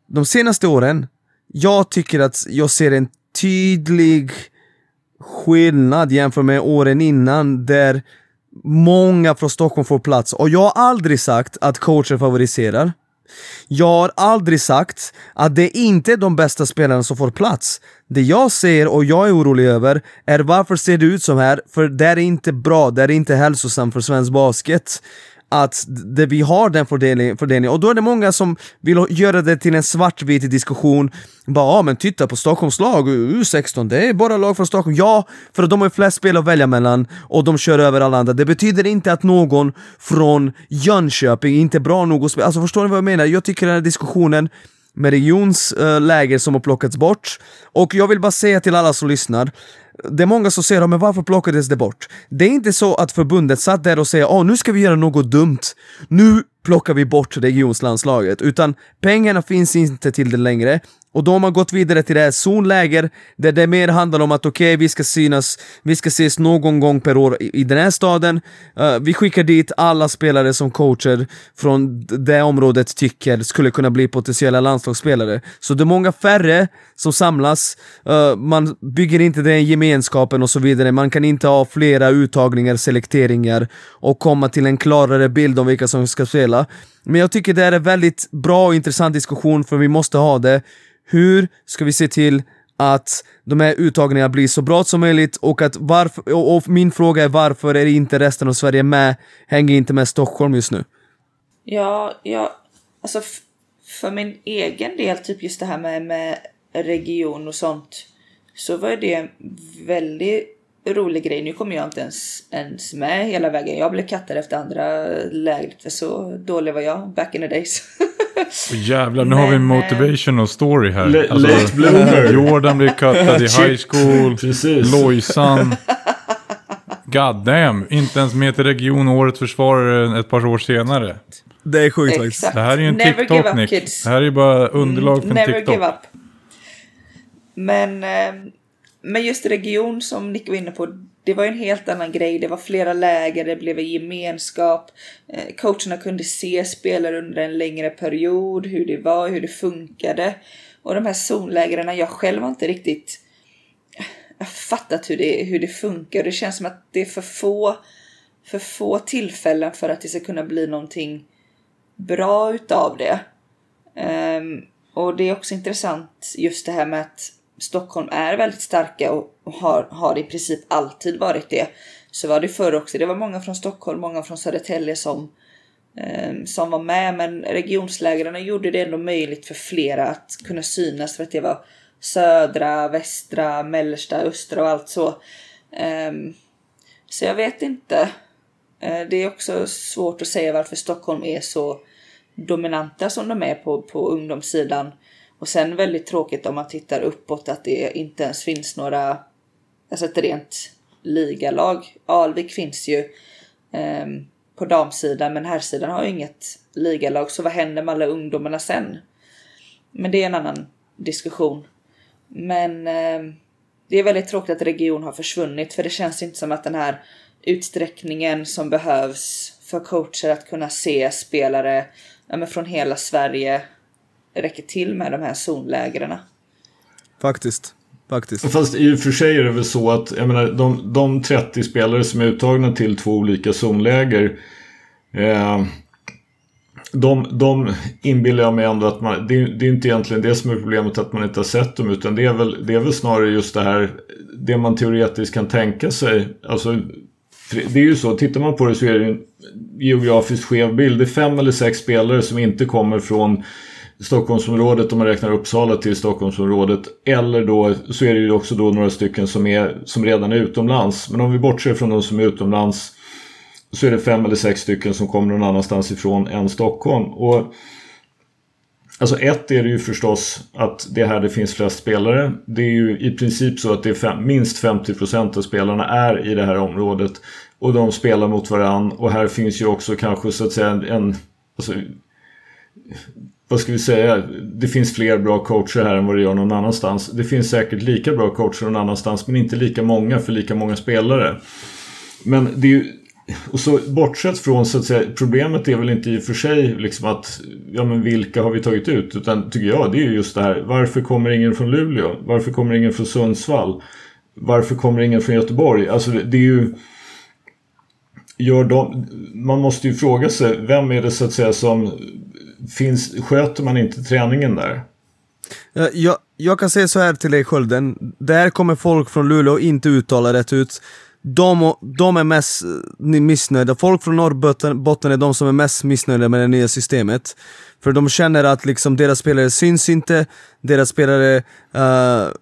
de senaste åren, jag tycker att jag ser en tydlig skillnad jämfört med åren innan där många från Stockholm får plats. Och jag har aldrig sagt att coacher favoriserar. Jag har aldrig sagt att det inte är de bästa spelarna som får plats. Det jag ser och jag är orolig över är varför ser det ut som här? För det är inte bra, det är inte hälsosamt för svensk basket att det, vi har den fördelningen, fördelningen. Och då är det många som vill göra det till en svartvit diskussion. Bara, ja men titta på Stockholms lag, U16, det är bara lag från Stockholm. Ja, för att de har ju flest spel att välja mellan och de kör över alla andra. Det betyder inte att någon från Jönköping inte är bra nog att spela. Alltså förstår ni vad jag menar? Jag tycker den här diskussionen med regionsläger eh, som har plockats bort. Och jag vill bara säga till alla som lyssnar, det är många som säger men varför plockades det bort? Det är inte så att förbundet satt där och säger åh nu ska vi göra något dumt, nu plockar vi bort regionslandslaget. Utan pengarna finns inte till det längre. Och då har man gått vidare till det här zonläger, där det mer handlar om att okej, okay, vi ska synas, vi ska ses någon gång per år i, i den här staden. Uh, vi skickar dit alla spelare som coacher från det området tycker skulle kunna bli potentiella landslagsspelare. Så det är många färre som samlas, uh, man bygger inte den gemenskapen och så vidare, man kan inte ha flera uttagningar, selekteringar och komma till en klarare bild om vilka som ska spela. Men jag tycker det är en väldigt bra och intressant diskussion, för vi måste ha det. Hur ska vi se till att de här uttagningarna blir så bra som möjligt och att varför, och min fråga är varför är inte resten av Sverige med, hänger inte med Stockholm just nu? Ja, jag, alltså för min egen del, typ just det här med, med region och sånt, så var det en väldigt rolig grej. Nu kommer jag inte ens, ens med hela vägen. Jag blev kattad efter andra lägret, för så dålig var jag back in the days. Oh, jävlar, nu Men, har vi en eh, motivational story här. Le alltså, Jordan blev kattad i high school. Precis. Lojsan. God damn, inte ens med till region året försvarare ett par år senare. Det är sjukt faktiskt. Det här är ju en TikTok Nick. Det här är ju bara underlag för en Never TikTok. Give up. Men, eh, men just region som Nick var inne på, det var en helt annan grej. Det var flera läger, det blev en gemenskap. Eh, coacherna kunde se spelare under en längre period, hur det var, hur det funkade. Och de här zonlägren, jag själv har inte riktigt eh, fattat hur det, hur det funkar. Det känns som att det är för få, för få tillfällen för att det ska kunna bli någonting bra utav det. Um, och det är också intressant just det här med att Stockholm är väldigt starka och har, har i princip alltid varit det. Så var det förr också. Det var många från Stockholm, många från Södertälje som, eh, som var med. Men regionslägren gjorde det ändå möjligt för flera att kunna synas för att det var södra, västra, mellersta, östra och allt så. Eh, så jag vet inte. Eh, det är också svårt att säga varför Stockholm är så dominanta som de är på, på ungdomssidan. Och sen väldigt tråkigt om man tittar uppåt att det inte ens finns några, alltså ett rent ligalag. Alvik finns ju eh, på damsidan men herrsidan har ju inget ligalag så vad händer med alla ungdomarna sen? Men det är en annan diskussion. Men eh, det är väldigt tråkigt att region har försvunnit för det känns inte som att den här utsträckningen som behövs för coacher att kunna se spelare ja, från hela Sverige räcker till med de här zonlägren. Faktiskt. Faktiskt. Fast i och för sig är det väl så att jag menar, de, de 30 spelare som är uttagna till två olika zonläger eh, de, de inbillar jag mig ändå att man, det, det, är inte egentligen det som är problemet att man inte har sett dem utan det är väl, det är väl snarare just det här det man teoretiskt kan tänka sig. Alltså, det är ju så, tittar man på det så är det en geografiskt skev bild. Det är fem eller sex spelare som inte kommer från Stockholmsområdet om man räknar Uppsala till Stockholmsområdet. Eller då så är det ju också då några stycken som, är, som redan är utomlands. Men om vi bortser från de som är utomlands så är det fem eller sex stycken som kommer någon annanstans ifrån än Stockholm. Och Alltså ett är det ju förstås att det är här det finns flest spelare. Det är ju i princip så att det är fem, minst 50% av spelarna är i det här området. Och de spelar mot varann. Och här finns ju också kanske så att säga en... en alltså, vad ska vi säga, det finns fler bra coacher här än vad det gör någon annanstans. Det finns säkert lika bra coacher någon annanstans men inte lika många för lika många spelare. Men det är ju, och så bortsett från så att säga, problemet är väl inte i och för sig liksom att ja men vilka har vi tagit ut utan tycker jag det är ju just det här varför kommer ingen från Luleå? Varför kommer ingen från Sundsvall? Varför kommer ingen från Göteborg? Alltså det är ju gör de, man måste ju fråga sig vem är det så att säga som finns, sköter man inte träningen där? Jag, jag kan säga så här till dig Skölden, där kommer folk från Luleå inte uttala rätt ut. De, de är mest eh, missnöjda, folk från Norrbotten är de som är mest missnöjda med det nya systemet. För de känner att liksom deras spelare syns inte, deras spelare uh,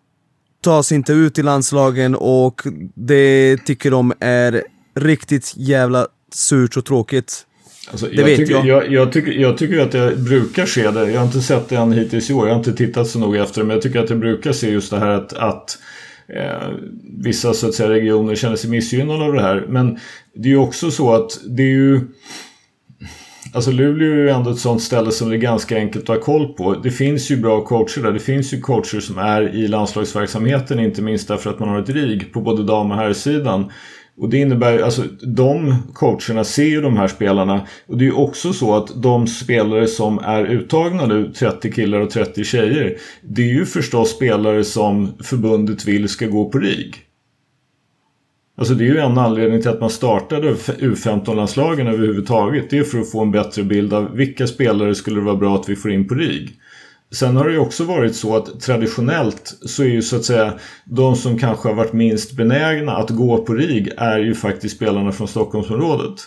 tas inte ut i landslagen och det tycker de är riktigt jävla surt och tråkigt. Alltså, det jag vet tycker, jag. Jag, jag, tycker, jag tycker att det brukar ske det. Jag har inte sett det än hittills i år. Jag har inte tittat så noga efter det. Men jag tycker att det brukar se just det här att, att eh, vissa så att säga, regioner känner sig missgynnade av det här. Men det är ju också så att det är ju... Alltså Luleå är ju ändå ett sånt ställe som det är ganska enkelt att ha koll på. Det finns ju bra coacher där. Det finns ju coacher som är i landslagsverksamheten, inte minst därför att man har ett RIG på både dam och herrsidan. Och det innebär, alltså de coacherna ser ju de här spelarna. Och det är ju också så att de spelare som är uttagna nu, 30 killar och 30 tjejer. Det är ju förstås spelare som förbundet vill ska gå på RIG. Alltså det är ju en anledning till att man startade U15-landslagen överhuvudtaget. Det är för att få en bättre bild av vilka spelare skulle det vara bra att vi får in på RIG. Sen har det ju också varit så att traditionellt så är ju så att säga de som kanske har varit minst benägna att gå på RIG är ju faktiskt spelarna från Stockholmsområdet.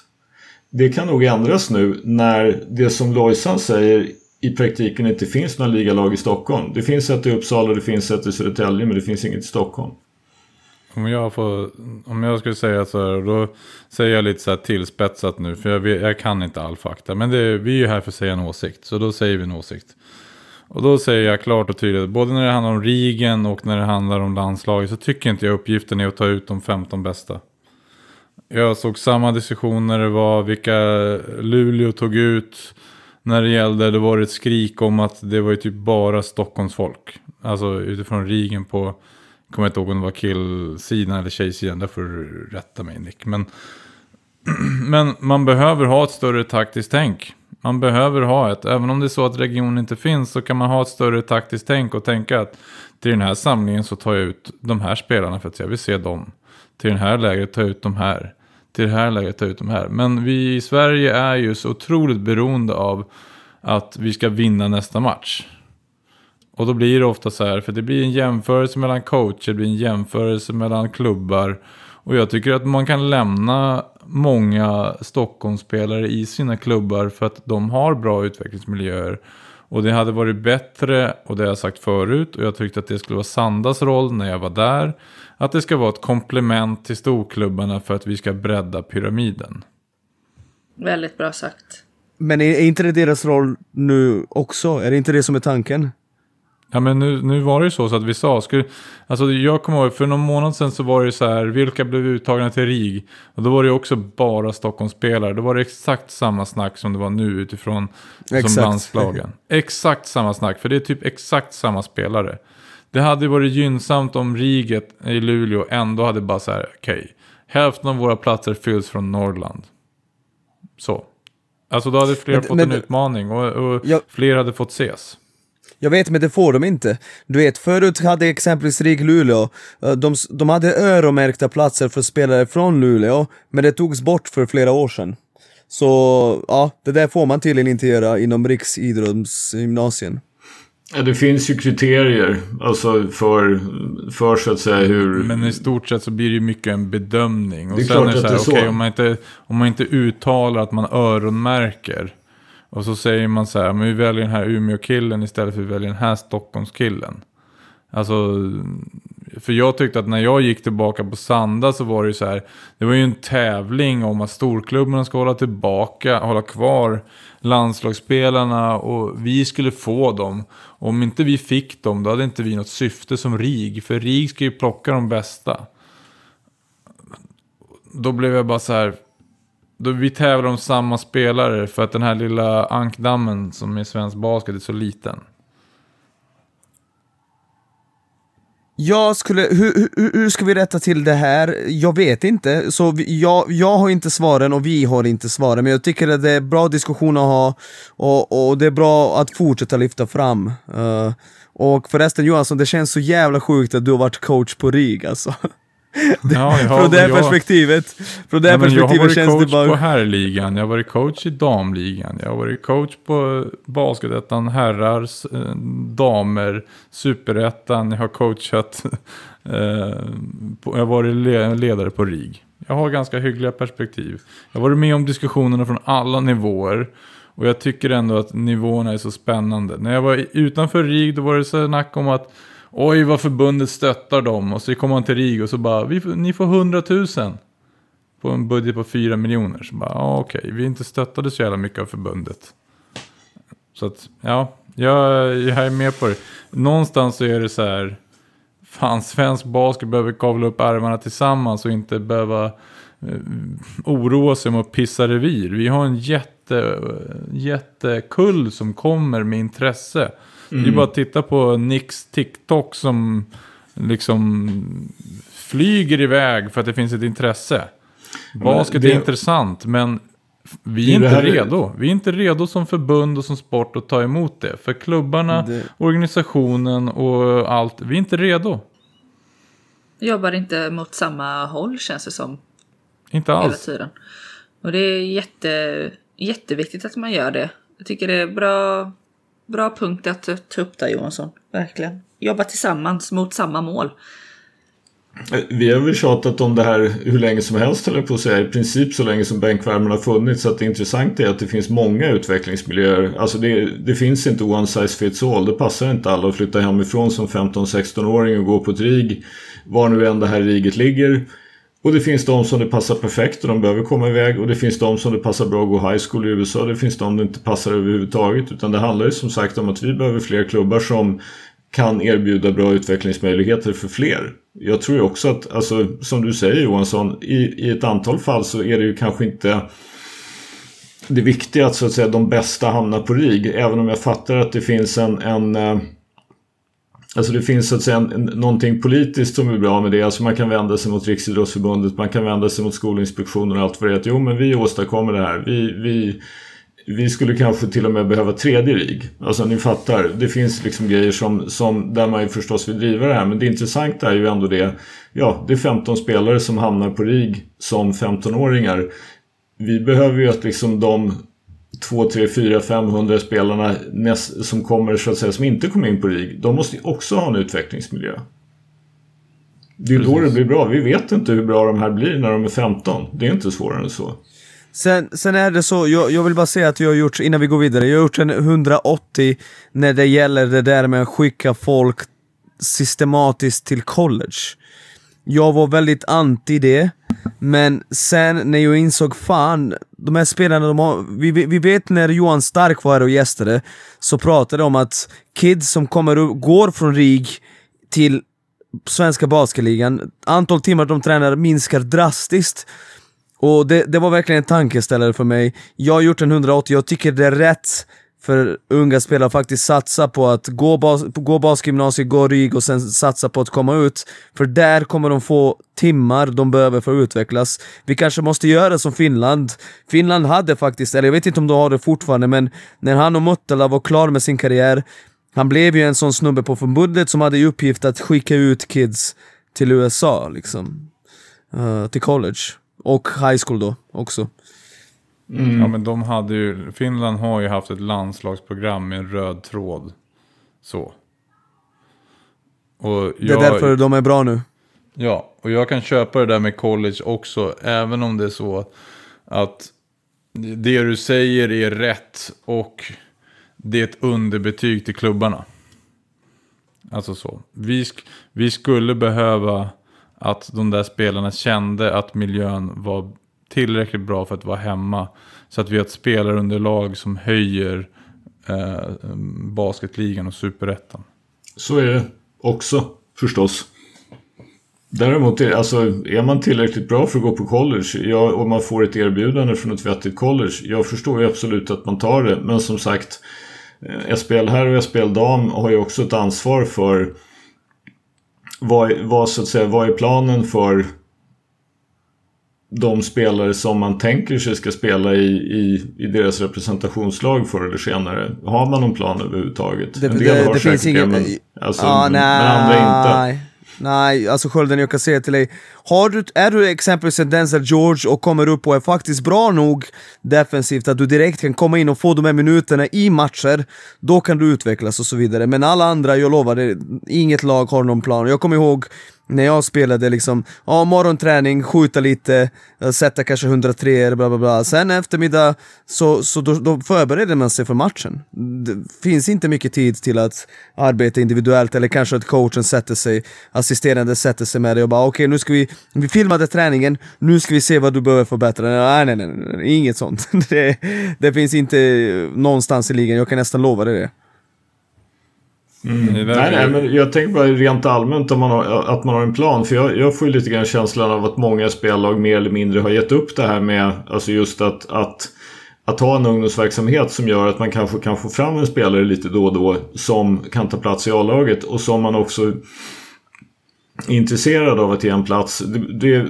Det kan nog ändras nu när det som Lojsan säger i praktiken inte finns några ligalag i Stockholm. Det finns ett i Uppsala, det finns ett i Södertälje men det finns inget i Stockholm. Om jag, får, om jag skulle säga så här, då säger jag lite så här tillspetsat nu, för jag, jag kan inte all fakta. Men det, vi är ju här för att säga en åsikt, så då säger vi en åsikt. Och då säger jag klart och tydligt, både när det handlar om Rigen och när det handlar om landslaget så tycker inte jag uppgiften är att ta ut de 15 bästa. Jag såg samma diskussion när det var vilka Luleå tog ut. När det gällde, det var ett skrik om att det var ju typ bara Stockholmsfolk. Alltså utifrån Rigen på, jag kommer inte ihåg om det var killsidan eller tjejsidan, där får du rätta mig Nick. Men, men man behöver ha ett större taktiskt tänk. Man behöver ha ett, även om det är så att regionen inte finns så kan man ha ett större taktiskt tänk och tänka att till den här samlingen så tar jag ut de här spelarna för att jag vill se dem. Till den här läget tar jag ut de här. Till det här läget tar jag ut de här. Men vi i Sverige är ju så otroligt beroende av att vi ska vinna nästa match. Och då blir det ofta så här, för det blir en jämförelse mellan coacher, det blir en jämförelse mellan klubbar. Och jag tycker att man kan lämna många Stockholmsspelare i sina klubbar för att de har bra utvecklingsmiljöer. Och det hade varit bättre, och det har jag sagt förut, och jag tyckte att det skulle vara Sandas roll när jag var där, att det ska vara ett komplement till storklubbarna för att vi ska bredda pyramiden. Väldigt bra sagt. Men är inte det deras roll nu också? Är det inte det som är tanken? Ja men nu, nu var det ju så, så att vi sa, skulle, alltså jag kommer ihåg för någon månad sedan så var det så här, vilka blev uttagna till RIG? Och då var det också bara Stockholmsspelare. Då var det exakt samma snack som det var nu utifrån exakt. som landslagen. Exakt samma snack, för det är typ exakt samma spelare. Det hade varit gynnsamt om RIGet i Luleå ändå hade bara så här, okej, okay, hälften av våra platser fylls från Norrland. Så. Alltså då hade fler men, fått men, en utmaning och, och jag, fler hade fått ses. Jag vet, men det får de inte. Du vet, förut hade exempelvis RIG Luleå, eh, de, de hade öronmärkta platser för spelare från Luleå, men det togs bort för flera år sedan. Så ja, det där får man tydligen inte göra inom riksidrottsgymnasien. Ja, det finns ju kriterier alltså för, för så att säga hur... Men i stort sett så blir det ju mycket en bedömning. Och det är sen klart är det så här, att det är okay, så. Om man, inte, om man inte uttalar att man öronmärker. Och så säger man så här, men vi väljer den här Umeå-killen istället för att vi väljer den här Stockholms-killen. Alltså, för jag tyckte att när jag gick tillbaka på Sanda så var det ju så här, det var ju en tävling om att storklubbarna ska hålla tillbaka, hålla kvar landslagsspelarna och vi skulle få dem. Och om inte vi fick dem, då hade inte vi något syfte som RIG, för RIG ska ju plocka de bästa. Då blev jag bara så här, då vi tävlar om samma spelare för att den här lilla ankdammen som är svensk basket är så liten. Jag skulle, hur, hur, hur, ska vi rätta till det här? Jag vet inte, så vi, jag, jag har inte svaren och vi har inte svaren, men jag tycker att det är bra diskussion att ha och, och det är bra att fortsätta lyfta fram. Uh, och förresten Johansson, det känns så jävla sjukt att du har varit coach på RIG alltså. Ja, ja, från det jag, perspektivet, från det ja, perspektivet känns det bara... Jag har varit coach på herrligan, jag har varit coach i damligan, jag har varit coach på basketettan, herrar, eh, damer, superettan, jag har coachat, eh, på, jag har varit ledare på RIG. Jag har ganska hyggliga perspektiv. Jag har varit med om diskussionerna från alla nivåer. Och jag tycker ändå att nivåerna är så spännande. När jag var utanför RIG då var det så snack om att Oj vad förbundet stöttar dem. Och så kommer man till RIG och så bara, vi, ni får 100 000. På en budget på 4 miljoner. Så bara, okej, okay. vi är inte stöttade så jävla mycket av förbundet. Så att, ja, jag, jag är med på det. Någonstans så är det så här, fan svensk basket behöver kavla upp ärmarna tillsammans och inte behöva eh, oroa sig om att pissa revir. Vi har en jätte, jättekull som kommer med intresse. Det är bara att titta på Nicks TikTok som liksom flyger iväg för att det finns ett intresse. Basket det- är intressant, men vi är inte här- redo. Vi är inte redo som förbund och som sport att ta emot det. För klubbarna, Det- organisationen och allt, vi är inte redo. Jobbar inte mot samma håll känns det som. Inte hela alls. tiden. Och det är jätte, jätteviktigt att man gör det. Jag tycker det är bra, bra punkt att eh, ta upp där Johansson. Verkligen. Jobba tillsammans mot samma mål. Eh, vi har väl tjatat om det här hur länge som helst eller på att säga. I princip så länge som bänkvärmen har funnits. Så att det intressanta är att det finns många utvecklingsmiljöer. Alltså det, det finns inte one size fits all. Det passar inte alla att flytta hemifrån som 15-16-åring och gå på ett RIG. Var nu än det här riget ligger. Och det finns de som det passar perfekt och de behöver komma iväg. Och det finns de som det passar bra att gå high school i USA. Det finns de det inte passar överhuvudtaget. Utan det handlar ju som sagt om att vi behöver fler klubbar som kan erbjuda bra utvecklingsmöjligheter för fler. Jag tror ju också att, alltså, som du säger Johansson, i, i ett antal fall så är det ju kanske inte det viktiga att så att säga de bästa hamnar på RIG. Även om jag fattar att det finns en, en eh, Alltså det finns så att säga en, någonting politiskt som är bra med det. Alltså man kan vända sig mot Riksidrottsförbundet, man kan vända sig mot Skolinspektionen och allt vad det är. Jo men vi åstadkommer det här. Vi, vi, vi skulle kanske till och med behöva tredje RIG. Alltså ni fattar, det finns liksom grejer som, som där man ju förstås vill driva det här. Men det intressanta är ju ändå det, ja det är 15 spelare som hamnar på RIG som 15-åringar. Vi behöver ju att liksom de 2, 3, 4, 500 spelarna näst, som kommer så att säga som inte kommer in på RIG. De måste ju också ha en utvecklingsmiljö. Det är ju då Precis. det blir bra. Vi vet inte hur bra de här blir när de är 15. Det är inte svårare än så. Sen, sen är det så, jag, jag vill bara säga att jag har gjort, innan vi går vidare, jag har gjort en 180 när det gäller det där med att skicka folk systematiskt till college. Jag var väldigt anti det, men sen när jag insåg fan, de här spelarna, de har, vi, vi vet när Johan Stark var här och gästade, så pratade de om att kids som kommer upp, går från RIG till svenska basketligan, antal timmar de tränar minskar drastiskt. Och det, det var verkligen en tankeställare för mig. Jag har gjort en 180, jag tycker det är rätt för unga spelare att faktiskt satsa på att gå, bas, gå basgymnasiet, gå RIG och sen satsa på att komma ut. För där kommer de få timmar de behöver för att utvecklas. Vi kanske måste göra som Finland. Finland hade faktiskt, eller jag vet inte om de har det fortfarande, men när han och Muttala var klar med sin karriär, han blev ju en sån snubbe på förbundet som hade i uppgift att skicka ut kids till USA liksom. Uh, till college. Och high school då också. Ja, men de hade ju, Finland har ju haft ett landslagsprogram med en röd tråd. Så. Och Det är jag, därför de är bra nu. Ja, och jag kan köpa det där med college också, även om det är så att det du säger är rätt och det är ett underbetyg till klubbarna. Alltså så. Vi, sk- vi skulle behöva att de där spelarna kände att miljön var tillräckligt bra för att vara hemma. Så att vi har ett spelarunderlag som höjer eh, basketligan och superettan. Så är det också förstås. Däremot är, alltså, är man tillräckligt bra för att gå på college ja, och man får ett erbjudande från ett vettigt college. Jag förstår ju absolut att man tar det. Men som sagt, eh, SPL här och SPL dam har ju också ett ansvar för vad, vad, så att säga, vad är planen för de spelare som man tänker sig ska spela i, i, i deras representationslag förr eller senare. Har man någon plan överhuvudtaget? Det, En del det, har det säkert finns ingen... men, alltså, Ja, men andra inte. nej. Nej, alltså Skölden jag kan säga till dig, har du, är du exempelvis en Denzel George och kommer upp och är faktiskt bra nog defensivt att du direkt kan komma in och få de här minuterna i matcher, då kan du utvecklas och så vidare. Men alla andra, jag lovar, det, inget lag har någon plan. Jag kommer ihåg när jag spelade liksom, ja morgonträning, skjuta lite, eh, sätta kanske 103 eller bla bla bla. Sen eftermiddag så, så då, då förbereder man sig för matchen. Det finns inte mycket tid till att arbeta individuellt eller kanske att coachen sätter sig, assisterande sätter sig med dig och bara okej nu ska vi, vi filmade träningen, nu ska vi se vad du behöver förbättra. Nej nej nej, nej inget sånt. Det, det finns inte eh, någonstans i ligan, jag kan nästan lova dig det. Mm. Nej, nej, men jag tänker bara rent allmänt om man har, att man har en plan. För jag, jag får ju lite grann känslan av att många spellag mer eller mindre har gett upp det här med alltså just att, att, att ha en ungdomsverksamhet som gör att man kanske kan få fram en spelare lite då och då som kan ta plats i A-laget och som man också intresserad av att ge en plats. Det, det,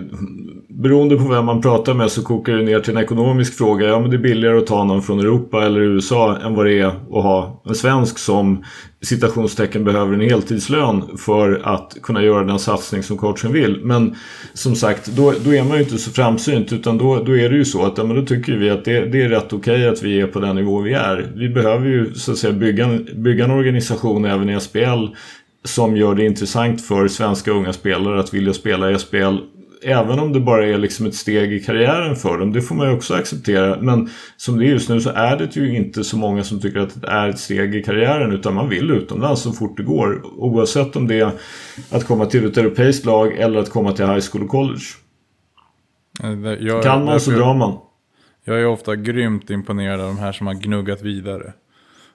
beroende på vem man pratar med så kokar det ner till en ekonomisk fråga. Ja men det är billigare att ta någon från Europa eller USA än vad det är att ha en svensk som citationstecken behöver en heltidslön för att kunna göra den satsning som coachen vill. Men som sagt, då, då är man ju inte så framsynt utan då, då är det ju så att ja, men då tycker vi att det, det är rätt okej okay att vi är på den nivå vi är. Vi behöver ju så att säga bygga, bygga en organisation även i SPL som gör det intressant för svenska unga spelare att vilja spela i SPL. Även om det bara är liksom ett steg i karriären för dem. Det får man ju också acceptera. Men som det är just nu så är det ju inte så många som tycker att det är ett steg i karriären. Utan man vill utomlands så fort det går. Oavsett om det är att komma till ett europeiskt lag eller att komma till high school och college. Jag, kan man så drar man. Jag är ofta grymt imponerad av de här som har gnuggat vidare.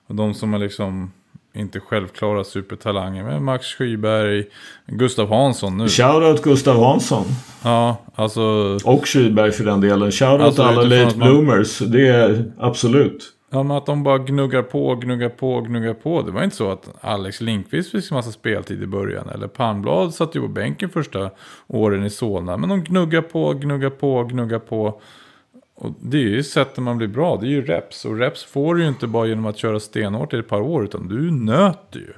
Och de som har liksom inte självklara supertalanger. Men Max Skyberg, Gustav Hansson nu. Shoutout Gustav Hansson. Ja, alltså. Och Skyberg för den delen. Shoutout alltså, alla late bloomers. Man... Det är absolut. Ja, men att de bara gnuggar på, gnuggar på, gnuggar på. Det var inte så att Alex Linkvist fick massa speltid i början. Eller Palmblad satt ju på bänken första åren i Solna. Men de gnuggar på, gnuggar på, gnuggar på. Och det är ju sättet man blir bra, det är ju reps. Och reps får du ju inte bara genom att köra stenhårt i ett par år, utan du nöter ju.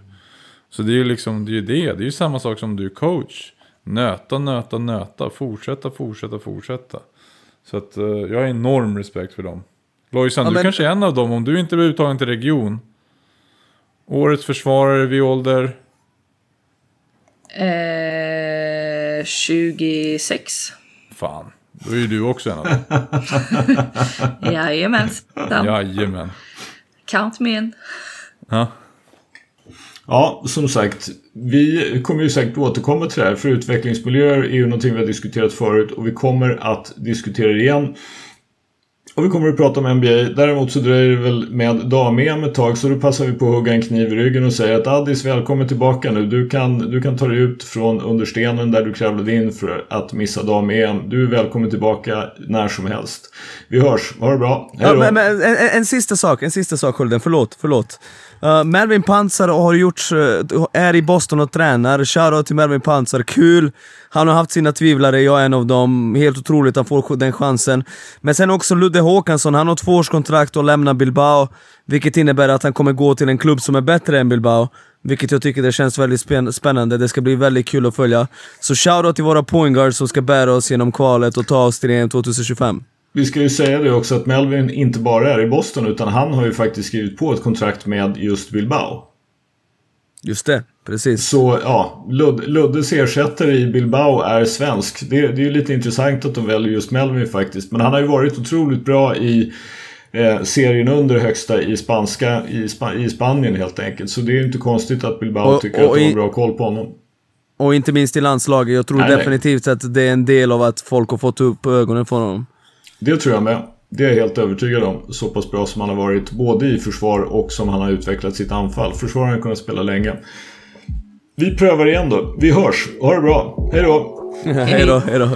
Så det är ju liksom, det är ju det. Det är ju samma sak som du är coach. Nöta, nöta, nöta. Fortsätta, fortsätta, fortsätta. Så att uh, jag har enorm respekt för dem. Lojsan, ja, du men... kanske är en av dem. Om du inte blir uttagen till region. Årets försvarare vid ålder? Eh, 26. Fan. Då är ju du också en av dem. Jajamensan. Jajamän. Count me in. Ja. Ja, som sagt. Vi kommer ju säkert återkomma till det här. För utvecklingsmiljöer är ju någonting vi har diskuterat förut. Och vi kommer att diskutera det igen. Och vi kommer att prata om NBA. Däremot så dröjer det väl med dam-EM ett tag så då passar vi på att hugga en kniv i ryggen och säga att Addis välkommen tillbaka nu. Du kan, du kan ta dig ut från understenen där du kravlade in för att missa dam-EM. Du är välkommen tillbaka när som helst. Vi hörs, ha det bra. Hej Ja, men, men, en, en, sista sak, en sista sak Skölden, förlåt, förlåt. Uh, Melvin Pansar har gjort, eh, är i Boston och tränar. Shoutout till Melvin Pansar, kul! Han har haft sina tvivlare, jag är en av dem. Helt otroligt att han får den chansen. Men sen också Ludde Håkansson, han har tvåårskontrakt och lämnar Bilbao. Vilket innebär att han kommer gå till en klubb som är bättre än Bilbao. Vilket jag tycker det känns väldigt spännande, det ska bli väldigt kul att följa. Så shoutout till våra pointguards som ska bära oss genom kvalet och ta oss till EM 2025. Vi ska ju säga det också att Melvin inte bara är i Boston utan han har ju faktiskt skrivit på ett kontrakt med just Bilbao. Just det, precis. Så ja, Lud Luddes ersättare i Bilbao är svensk. Det, det är ju lite intressant att de väljer just Melvin faktiskt. Men han har ju varit otroligt bra i eh, serien under högsta i spanska i, Sp i Spanien helt enkelt. Så det är ju inte konstigt att Bilbao och, tycker och att de har bra koll på honom. Och inte minst i landslaget. Jag tror nej, definitivt nej. att det är en del av att folk har fått upp ögonen för honom. Det tror jag med. Det är jag helt övertygad om. Så pass bra som han har varit både i försvar och som han har utvecklat sitt anfall. Försvar har han kunnat spela länge. Vi prövar igen då. Vi hörs. Ha det bra. Hej då! hej då, hej då.